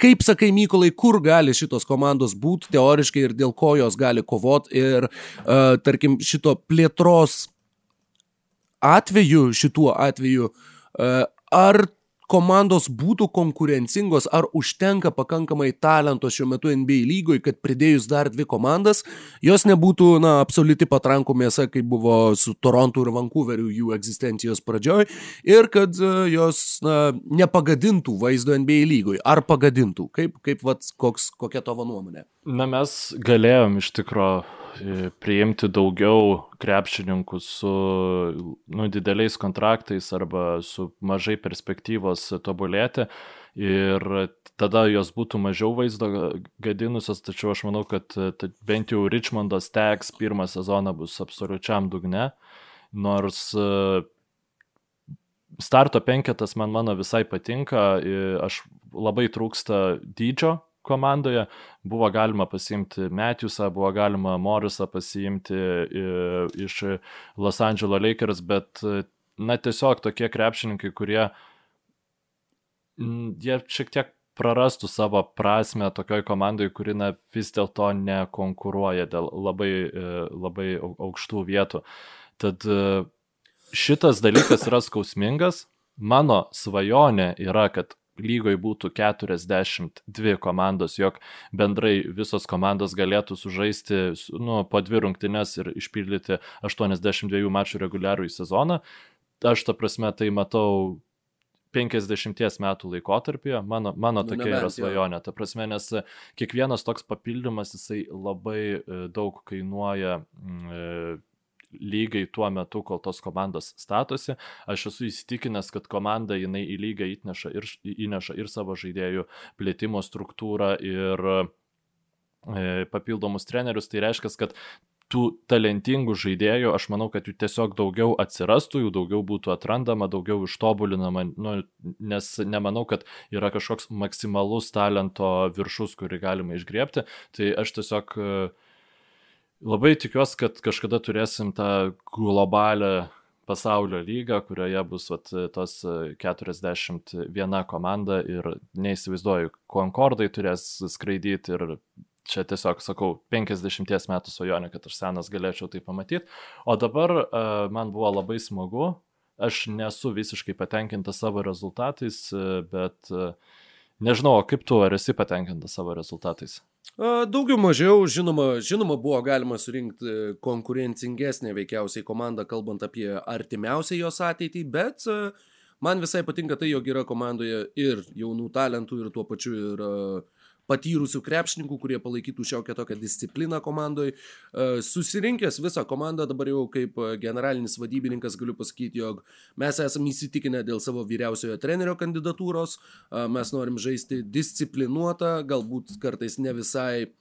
kaip sakai, Mykolai, kur gali šitos komandos būti teoriškai ir dėl ko jos gali kovoti ir, uh, tarkim, šito plėtros atveju, šituo atveju, uh, ar komandos būtų konkurencingos, ar užtenka pakankamai talento šiuo metu NBA lygoje, kad pridėjus dar dvi komandas, jos nebūtų, na, absoliuti patrankų mėsa, kaip buvo su Torontu ir Vancouveriu jų egzistencijos pradžioj, ir kad e, jos, na, nepagadintų vaizdo NBA lygoje, ar pagadintų, kaip, kaip, vat, koks, kokia tavo nuomonė? Na, mes galėjom iš tikrųjų priimti daugiau krepšininkų su nu, dideliais kontraktais arba su mažai perspektyvos tobulėti. Ir tada jos būtų mažiau vaizdo gadinusios, tačiau aš manau, kad bent jau Richmondo Stacks pirmą sezoną bus absoliučiam dugne, nors starto penketas man mano visai patinka, aš labai trūksta dydžio komandoje. Buvo galima pasiimti Matthewsą, buvo galima Morrisą pasiimti iš Los Angeles Lakers, bet na tiesiog tokie krepšininkai, kurie jie šiek tiek prarastų savo prasme tokioj komandai, kuri na, vis dėlto nekonkuruoja dėl labai, labai aukštų vietų. Tad šitas dalykas yra skausmingas. Mano svajonė yra, kad lygoje būtų 42 komandos, jog bendrai visos komandos galėtų sužaisti nu, po dvi rungtynes ir išpildyti 82 mačų reguliarų į sezoną. Aš ta prasme tai matau 50 metų laikotarpyje, mano, mano nu, tokia yra svajonė. Ta prasme, nes kiekvienas toks papildymas jisai labai e, daug kainuoja e, lygai tuo metu, kol tos komandos statosi. Aš esu įsitikinęs, kad komanda jinai į lygą įneša ir, įneša ir savo žaidėjų plėtimo struktūrą ir e, papildomus trenerius. Tai reiškia, kad tų talentingų žaidėjų, aš manau, kad jų tiesiog daugiau atsirastų, jų daugiau būtų atrandama, daugiau ištobulinama, nu, nes nemanau, kad yra kažkoks maksimalus talento viršus, kurį galima išgriepti. Tai aš tiesiog uh, Labai tikiuosi, kad kažkada turėsim tą globalią pasaulio lygą, kurioje bus vat, tos 41 komanda ir neįsivaizduoju, Concordai turės skraidyti ir čia tiesiog sakau, 50 metų svajonė, kad aš senas galėčiau tai pamatyti. O dabar uh, man buvo labai smagu, aš nesu visiškai patenkintas savo rezultatais, uh, bet uh, nežinau, kaip tu, ar esi patenkintas savo rezultatais? Daugiau mažiau, žinoma, žinoma, buvo galima surinkti konkurencingesnę veikiausiai komandą, kalbant apie artimiausią jos ateitį, bet man visai patinka tai, jog yra komandoje ir jaunų talentų, ir tuo pačiu ir uh, patyrusių krepšininkų, kurie palaikytų šiokią tokią discipliną komandai. E, susirinkęs visą komandą, dabar jau kaip e, generalinis vadybininkas galiu pasakyti, jog mes esame įsitikinę dėl savo vyriausiojo trenerio kandidatūros, e, mes norim žaisti disciplinuotą, galbūt kartais ne visai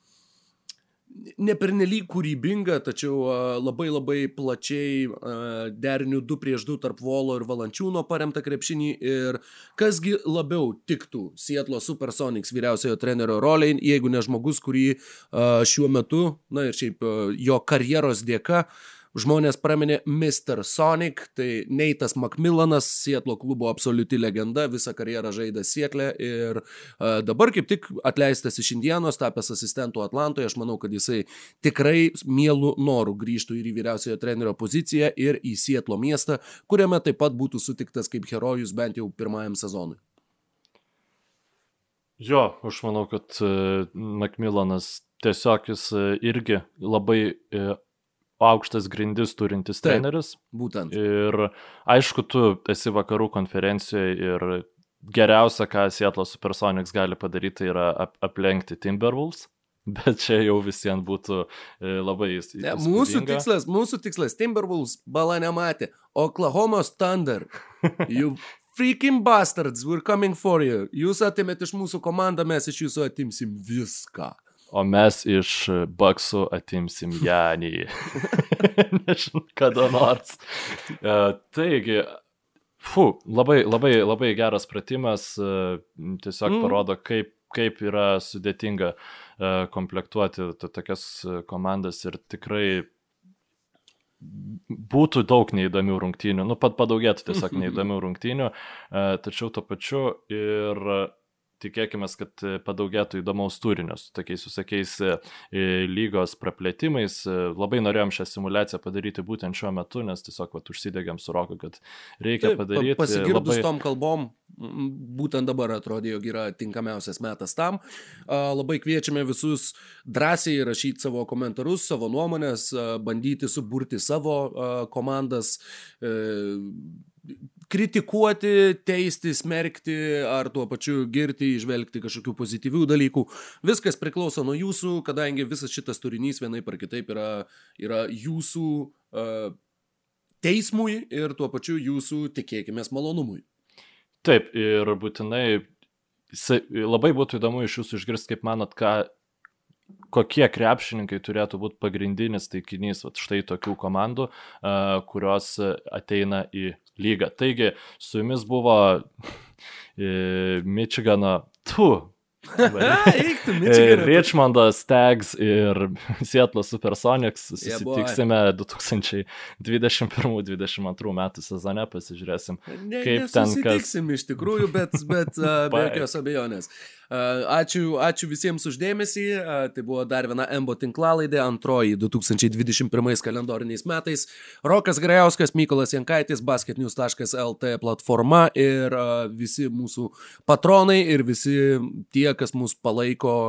nepernelyg kūrybinga, tačiau labai labai plačiai derinių 2 prieš 2 tarp Volo ir Valančiūno paremta krepšinį ir kasgi labiau tiktų Sietlo Supersonics vyriausiojo trenerio roliai, jeigu ne žmogus, kurį šiuo metu, na ir šiaip jo karjeros dėka, uh, žmonės praminė Mr. Sonic, tai Neitas Macmillanas, Sietlo klubo absoliuti legenda, visą karjerą žaidė Sietlė ir uh, dabar kaip tik atleistas iš Indianos, tapęs asistentų Atlantoje, aš manau, kad jisai tikrai mielų norų grįžtų ir į vyriausiojo trenerio poziciją ir į Sietlo miestą, kuriame taip pat būtų sutiktas kaip herojus bent jau pirmajam sezonui. Jo, aš manau, kad uh, Macmillanas tiesiog jis uh, irgi labai aukštas grindis turintis Taip, treneris. Būtent. Ir aišku, tu esi vakarų konferencijoje ir geriausia, ką Seattle Supersonics gali padaryti, tai yra ap aplenkti Timberwolves. Bet čia jau visiems būtų e, labai įspūdinga. Ne, mūsų tikslas, mūsų tikslas, Timberwolves bala nematė. Oklahoma Thunder. You freaking bastards, we're coming for you. Jūs atimėt iš mūsų komandą, mes iš jūsų atimsim viską o mes iš baksų atimsim Janį. Nežinau, kada nors. Uh, taigi, fu, labai, labai, labai geras pratimas, uh, tiesiog mm. parodo, kaip, kaip yra sudėtinga uh, komplektuoti tokias komandas ir tikrai būtų daug neįdomių rungtynių, nu pat padaugėtų tiesiog neįdomių rungtynių, tačiau to pačiu ir tikėkime, kad e, padaugėtų įdomaus turinio su tokiais visokiais e, e, lygos praplėtimais. Labai norėjom šią simulaciją padaryti būtent šiuo metu, nes tiesiog vat, užsidegėm su Roku, kad reikia Taip, padaryti. Pasigirdus labai... tom kalbom, būtent dabar atrodė, jog yra tinkamiausias metas tam. Labai kviečiame visus drąsiai rašyti savo komentarus, savo nuomonės, bandyti suburti savo komandas kritikuoti, teisti, smerkti ar tuo pačiu girti, išvelgti kažkokių pozityvių dalykų. Viskas priklauso nuo jūsų, kadangi visas šitas turinys vienaip ar kitaip yra, yra jūsų uh, teismui ir tuo pačiu jūsų, tikėkime, malonumui. Taip, ir būtinai labai būtų įdomu iš jūsų išgirsti, kaip manot, ką kokie krepšininkai turėtų būti pagrindinis taikinys vat, štai tokių komandų, kurios ateina į lygą. Taigi, su jumis buvo Michigano, tu, Eiktų, Michigan. Richmondo Stags ir Seattle Supersonics susitiksime yeah, 2021-2022 metų sezone, pasižiūrėsim, ne, kaip ten kas. iš tikrųjų, bet, bet uh, be jokios abejonės. Uh, ačiū, ačiū visiems uždėmesį. Uh, tai buvo dar viena Embo tinklalaidė, antroji 2021 kalendoriniais metais. Rokas Grajauskas, Mykolas Jankaitis, basketnews.lt platforma ir uh, visi mūsų patronai ir visi tie, kas mus palaiko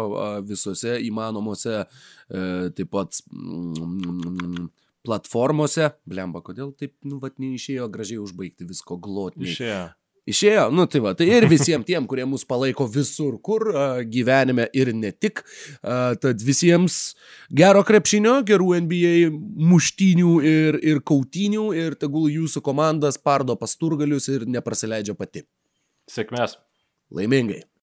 visose įmanomose, e, taip pat mm, platformose. Blemba, kodėl taip, nu, vat, neišėjo gražiai užbaigti visko glotniai. Išėjo. Išėjo, nu tai va, tai ir visiems tiem, kurie mus palaiko visur, kur gyvenime ir ne tik. Tad visiems gero krepšinio, gerų NBA muštinių ir, ir kautinių ir tegul jūsų komandas pardo pasturgalius ir neprasileidžia pati. Sėkmės. Laimingai.